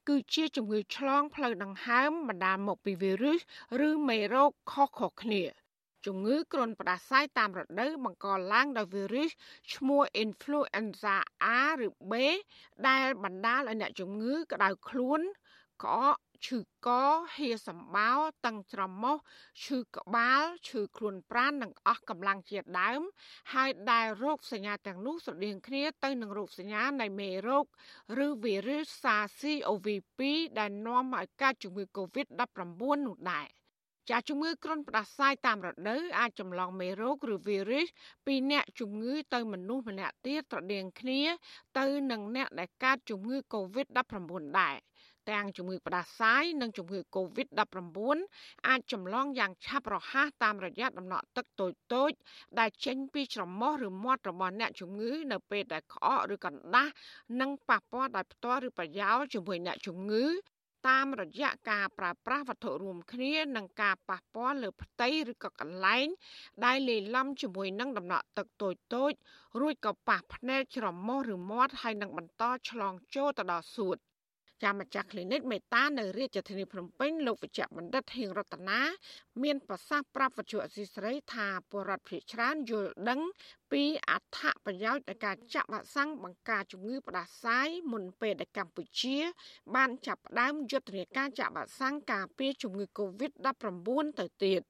គឺជាជំងឺឆ្លងផ្លូវដង្ហើមបណ្ដាលមកពីវីរុសឬមេរោគខុសៗគ្នាជំងឺគ្រុនផ្ដាសាយតាមរដូវបង្កឡើងដោយវីរុសឈ្មោះ Influenza A ឬ B ដែលបណ្ដាលឲ្យអ្នកជំងឺក្តៅខ្លួនក្អក ឈឺកហៀសម្បោរតឹងច្រមុះឈឺក្បាលឈឺខ្លួនប្រាណនិងអស់កម្លាំងជាដើម ហើយដែលរោគសញ្ញាទាំងនោះស្រដៀងគ្នាទៅនឹងរោគសញ្ញានៃមេរោគឬវីរុស SARS-CoV-2 ដែលនាំឲ្យកើតជំងឺ Covid-19 នោះដែរចាជំងឺគ្រុនផ្ដាសាយតាមរដូវអាចចម្លងមេរោគឬវីរុសពីអ្នកជំងឺទៅមនុស្សម្នាក់ទៀតត្រដៀងគ្នា ទៅនឹងអ្នកដែលកើតជំងឺ Covid-19 ដែរ ទាំងជំងឺផ្ដាសាយនិងជំងឺ Covid-19 អាចចម្លងយ៉ាងឆាប់រហ័សតាមរយៈដំណក់ទឹកតូចតូចដែលចេញពីច្រមុះឬមាត់របស់អ្នកជំងឺនៅពេលដែលក្អកឬកណ្ដាស់និងប៉ះពាល់ដោយផ្ទាល់ឬប្រយោលជាមួយអ្នកជំងឺតាមរយៈការប្រើប្រាស់វត្ថុរួមគ្នានិងការប៉ះពាល់លើផ្ទៃឬក៏កន្លែង ដែលលាយឡំជាមួយនឹងដំណក់ទឹកតូចតូចរួចក៏ប៉ះភ្នែកច្រមុះឬមាត់ហើយនឹងបន្តឆ្លងចូលទៅដល់សួត ចាំម្ចាស់ clinic មេតានៅរាជធានីភ្នំពេញលោកវិជ្ជបណ្ឌិតហៀងរតនាមានប្រសាសន៍ប្រាប់វិទ្យុអសីស្រីថាពលរដ្ឋភៀសច្រើនយល់ដឹងពីអត្ថប្រយោជន៍នៃការចាក់វ៉ាក់សាំងបង្ការជំងឺផ្ដាសាយមុនពេលដែលកម្ពុជា បានចាប់ផ្ដើមយុទ្ធនាការចាក់វ៉ាក់សាំងការពារជំងឺ Covid-19 ទៅទៀត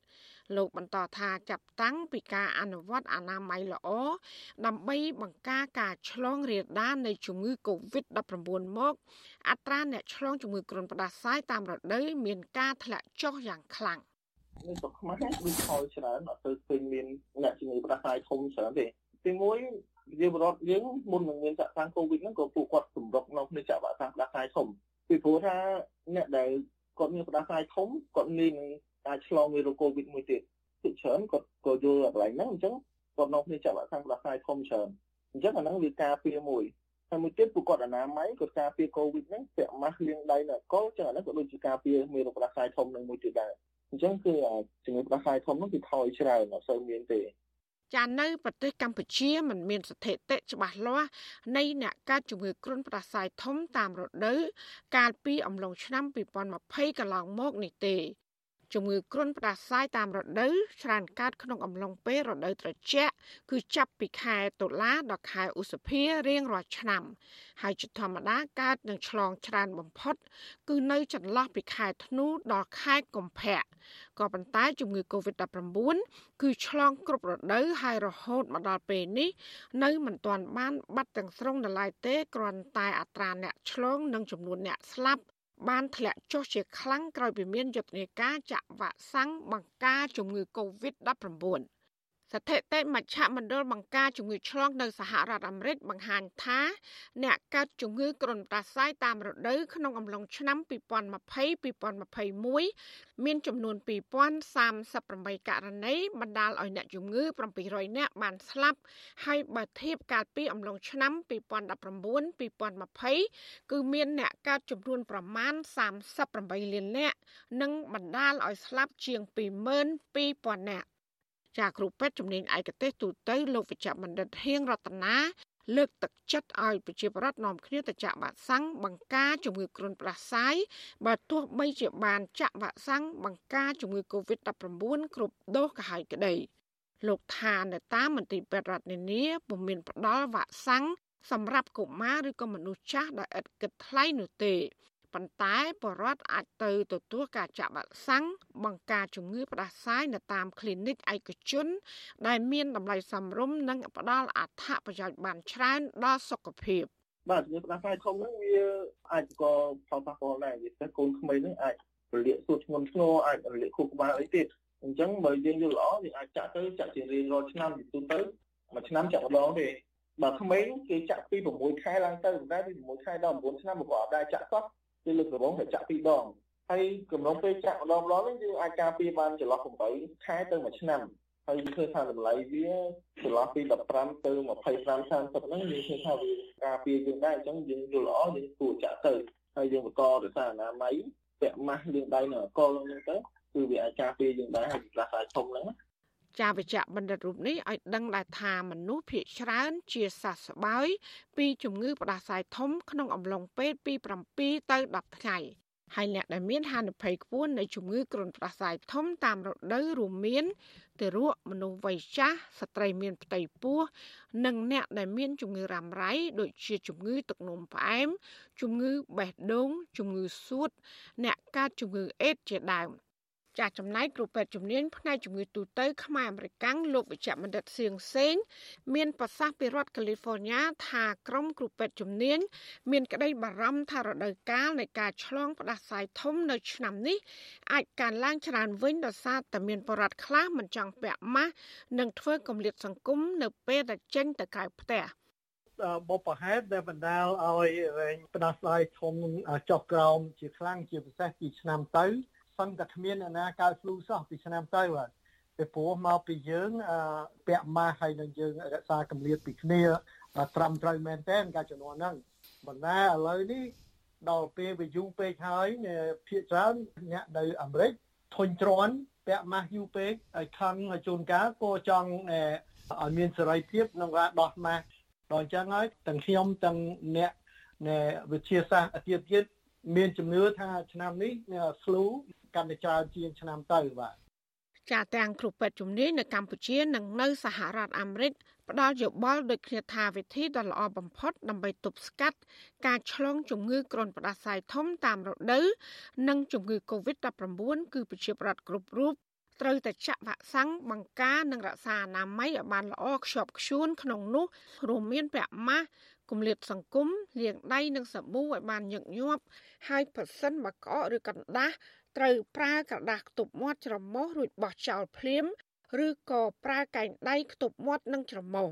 លោកបន្តថាចាប់តាំងពីការអនុវត្តអនាម័យល្អដើម្បីបង្ការការឆ្លងរាលដាលនៃជំងឺ Covid-19 មកអត្រាអ្នកឆ្លងជំងឺគ្រុនផ្ដាសាយតាមរដូវមានការធ្លាក់ចុះយ៉ាងខ្លាំងនៅស្រុកខ្មែរដូចខលច្រើនអត់ទៅឃើញមានអ្នកជំងឺផ្ដាសាយធំច្រើនទេទីមួយជាបរដ្ឋយើងមុននឹងមានចាក់សាំងកូវីដហ្នឹងក៏ពួកគាត់សម្រុកនៅគ្នាចាក់វ៉ាក់សាំងផ្ដាសាយធំពីព្រោះថាអ្នកដែលគាត់មានផ្ដាសាយធំគាត់ងាយនឹង អាចឆ្លងវីរុសកូវីដមួយទៀតពីច្រើនគាត់ក៏យល់កន្លែងហ្នឹងអញ្ចឹងគាត់នៅគ្នាចាក់វ៉ាក់សាំងផ្ដាសាយធំច្រើនអញ្ចឹងអាហ្នឹងវាការពារមួយហើយមួយទៀតពួកគាត់អនាម័យគាត់ការពារកូវីដហ្នឹងពាក់ម៉ាស់លាងដៃនៅកលអញ្ចឹងអាហ្នឹងក៏ដូចជាការពារមេរោគផ្ដាសាយធំនឹងមួយទៀតដែរអញ្ចឹងគឺជំងឺផ្ដាសាយធំហ្នឹងគឺថយច្រើនអត់សូវមានទេចានៅប្រទេសកម្ពុជាមិនមានស្ថិតិច្បាស់លាស់នៃអ្នកកើតជំងឺគ្រុនផ្ដាសាយធំតាមរដូវកាលពីអំឡុងឆ្នាំ2020កន្លងមកនេះទេ ជំងឺគ្រុនផ្ដាសាយតាមរដូវច្រើនកើតក្នុងអំឡុងពេលរដូវត្រជាក់គឺចាប់ពីខែតុលាដល់ខែឧសភារៀងរាល់ឆ្នាំ ហើយជាធម្មតាកើតនឹងឆ្លងច្រើនបំផុត គឺនៅចន្លោះពីខែធ្នូដល់ខែកុម្ភៈក៏ប៉ុន្តែជំងឺ Covid-19 គឺឆ្លងគ្រប់រដូវហើយរហូតមកដល់ពេលនេះ នៅមិនទាន់បានបាត់ទាំងស្រុងនៅឡើយទេគ្រាន់តែអត្រាអ្នកឆ្លងនិងចំនួនអ្នកស្លាប់ បានធ្លាក់ចុះជាខ្លាំងក្រោយពីមានយុទ្ធនាការចាក់វ៉ាក់សាំងបង្ការជំងឺ Covid-19 ស្ថិតិមជ្ឈមណ្ឌលបង្ការជំងឺឆ្លងនៅសហរដ្ឋអាមេរិកបង្ហាញថាអ្នកកើតជំងឺគ្រុនផ្ដាសាយតាមរដូវក្នុងអំឡុងឆ្នាំ2020-2021មានចំនួន2038ករណីបណ្ដាលឲ្យអ្នកជំងឺ700នាក់បានស្លាប់ហើយបើធៀបកាលពីអំឡុងឆ្នាំ2019-2020គឺមានអ្នកកើតចំនួនប្រមាណ38លាននាក់និងបណ្ដាលឲ្យស្លាប់ជាង22000នាក់ ចាគ្រូពេទ្យជំនាញឯកទេសទូទៅលោកវិជ្ជបណ្ឌិតហៀងរតនាលើកទឹកចិត្តឲ្យប្រជាពលរដ្ឋនាំគ្នាទៅចាក់វ៉ាក់សាំងបង្ការជំងឺគ្រុនផ្ដាសាយបើទោះបីជាបានចាក់វ៉ាក់សាំងបង្ការជំងឺ Covid-19 គ្រប់ដូសក៏ហើយក្តីលោកថានៅតាមមន្ទីរពេទ្យរដ្ឋនានាពុំមានផ្ដល់វ៉ាក់សាំងសម្រាប់កុមារឬក៏មនុស្សចាស់ដែលឥតគិតថ្លៃនោះទេ ប៉ុន្តែបរដ្ឋអាចទៅទទួលការចាក់វ៉ាក់សាំងបង្ការជំងឺផ្ដាសាយនៅតាម clinic ឯកជន ដែលមានតម្លៃសមរម្យនិងផ្ដល់អត្ថប្រយោជន៍បានច្រើនដល់សុខភាពបាទជំងឺផ្ដាសាយធំហ្នឹងវាអាចកផលប៉ះពាល់ដែរវាតែកូនក្មេងហ្នឹងអាចរលាកសួតធ្ងន់ធ្ងរអាចរលាកខួរក្បាលអីទៀតអញ្ចឹងបើយើងយល់ល្អយើងអាចចាក់ទៅចាក់ជារៀងរាល់ឆ្នាំពីទូទៅមួយឆ្នាំចាក់ម្ដងទេបើក្មេងគេចាក់ពី6ខែឡើងទៅប៉ុន្តែពី6ខែដល់9ឆ្នាំមកក៏អត់ដែរចាក់សោះ គឺលើកដំបូងតែចាក់ពីរដងហើយកម្រងពេលចាក់ម្ដងម្ដងនេះយើងអាចការពារបានចន្លោះ8ខែទៅ1ឆ្នាំហើយឃើញថាតម្លៃវាចន្លោះពី15ទៅ25 30ហ្នឹងយើងឃើញថាវាការពារយើងដែរអញ្ចឹងយើងយល់ល្អយើងគួរចាក់ទៅហើយយើងបន្តរក្សាអនាម័យពាក់ម៉ាស់លាងដៃនៅអកលហ្នឹងទៅគឺវាអាចការពារយើងដែរហើយផ្លាស់ខ្សែធំហ្នឹង ចាវិជ្ជបណ្ឌិតរូបនេះឲ្យដឹងដែរថាមនុស្សភាគច្រើនជាសះស្បើយពីជំងឺផ្ដាសាយធំក្នុងអំឡុងពេលពី7ទៅ10ថ្ងៃហើយអ្នកដែលមានហានិភ័យខ្ពស់នៃជំងឺគ្រុនផ្ដាសាយធំតាមរដូវរួមមានទារកមនុស្សវ័យចាស់ស្ត្រីមានផ្ទៃពោះនិងអ្នកដែលមានជំងឺរ៉ាំរ៉ៃដូចជាជំងឺទឹកនោមផ្អែមជំងឺបេះដូងជំងឺសួត អ្នកកើតជំងឺអេដជាដើម។ ចាស់ចំណែកគ្រូពេទ្យជំនាញផ្នែកជំងឺទូទៅខ្មែរអមេរិកាំងលោកវិជ្ជបណ្ឌិតសៀងសេងមានប្រសាសន៍ពីរដ្ឋកាលីហ្វ័រញ៉ាថាក្រុមគ្រូពេទ្យជំនាញមានក្តីបារម្ភថារដូវកាលនៃការឆ្លងផ្ដាសាយធំនៅឆ្នាំនេះអាចកើនឡើងច្រើនវិញដោយសារតែមានបរិវត្តខ្លះមិនចង់ពាក់ម៉ាស់និងធ្វើគម្លាតសង្គមនៅពេលដែលចេញទៅក្រៅផ្ទះបបហេតុដែលបណ្ដាលឲ្យផ្ដាសាយធំចុះក្រោមជាខ្លាំងជាពិសេសពីឆ្នាំទៅ សឹងតែគ្មានអ្នកណាកើត flu សោះពីឆ្នាំទៅបាទពីព្រោះមកពីយើងពាក់ម៉ាស់ហើយនឹងយើងរក្សាកម្រិតពីគ្នាត្រឹមត្រូវមែនតើការជំនាន់ហ្នឹងបណ្ណាឥឡូវនេះដល់ពេលវាយូរពេកហើយភាគច្រើនអ្នកនៅអាមេរិកធុញទ្រាន់ពាក់ម៉ាស់យូរពេកឲ្យខឹងជួនកាលក៏ចង់ឲ្យមានសេរីភាពក្នុងការដោះម៉ាស់ដល់អញ្ចឹងហើយទាំងខ្ញុំទាំងអ្នកវិទ្យាសាស្ត្រទៀតទៀតមានជំនឿថាឆ្នាំនេះ flu កាន់តែច្រើនជាងឆ្នាំទៅបាទចាទាំងគ្រូពេទ្យជំនាញនៅកម្ពុជានិងនៅសហរដ្ឋអាមេរិកផ្ដល់យោបល់ដូចគ្នាថាវិធីដ៏ល្អបំផុតដើម្បីទប់ស្កាត់ការឆ្លងជំងឺគ្រុនផ្ដាសាយធំតាមរដូវនិងជំងឺ Covid-19 គឺប្រជាប្រដ្ឋគ្រប់រូបត្រូវតែចាក់វ៉ាក់សាំងបង្ការនិងរក្សាអនាម័យឲ្យបានល្អខ្ជាប់ខ្ជួនក្នុងនោះរួមមានពាក់ម៉ាស់គម្លាតសង្គមលាងដៃនិងសាប៊ូឲ្យបានញឹកញាប់ហើយប្រសិនបើក្អកឬកណ្ដាស់ ត្រូវប្រើក្រដាសខ្ទប់មាត់ច្រមុះរួចបោះចោលភ្លាម ឬក៏ប្រើកែងដៃខ្ទប់មាត់និងច្រមុះ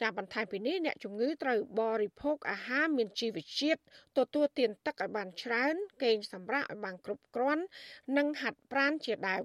ចាបន្ថែមពីនេះអ្នកជំងឺត្រូវបរិភោគអាហារមានជីវជាតិទទួលទានទឹកឲ្យបានច្រើន គេងសម្រាកឲ្យបានគ្រប់គ្រាន់ និងហាត់ប្រាណជាដើម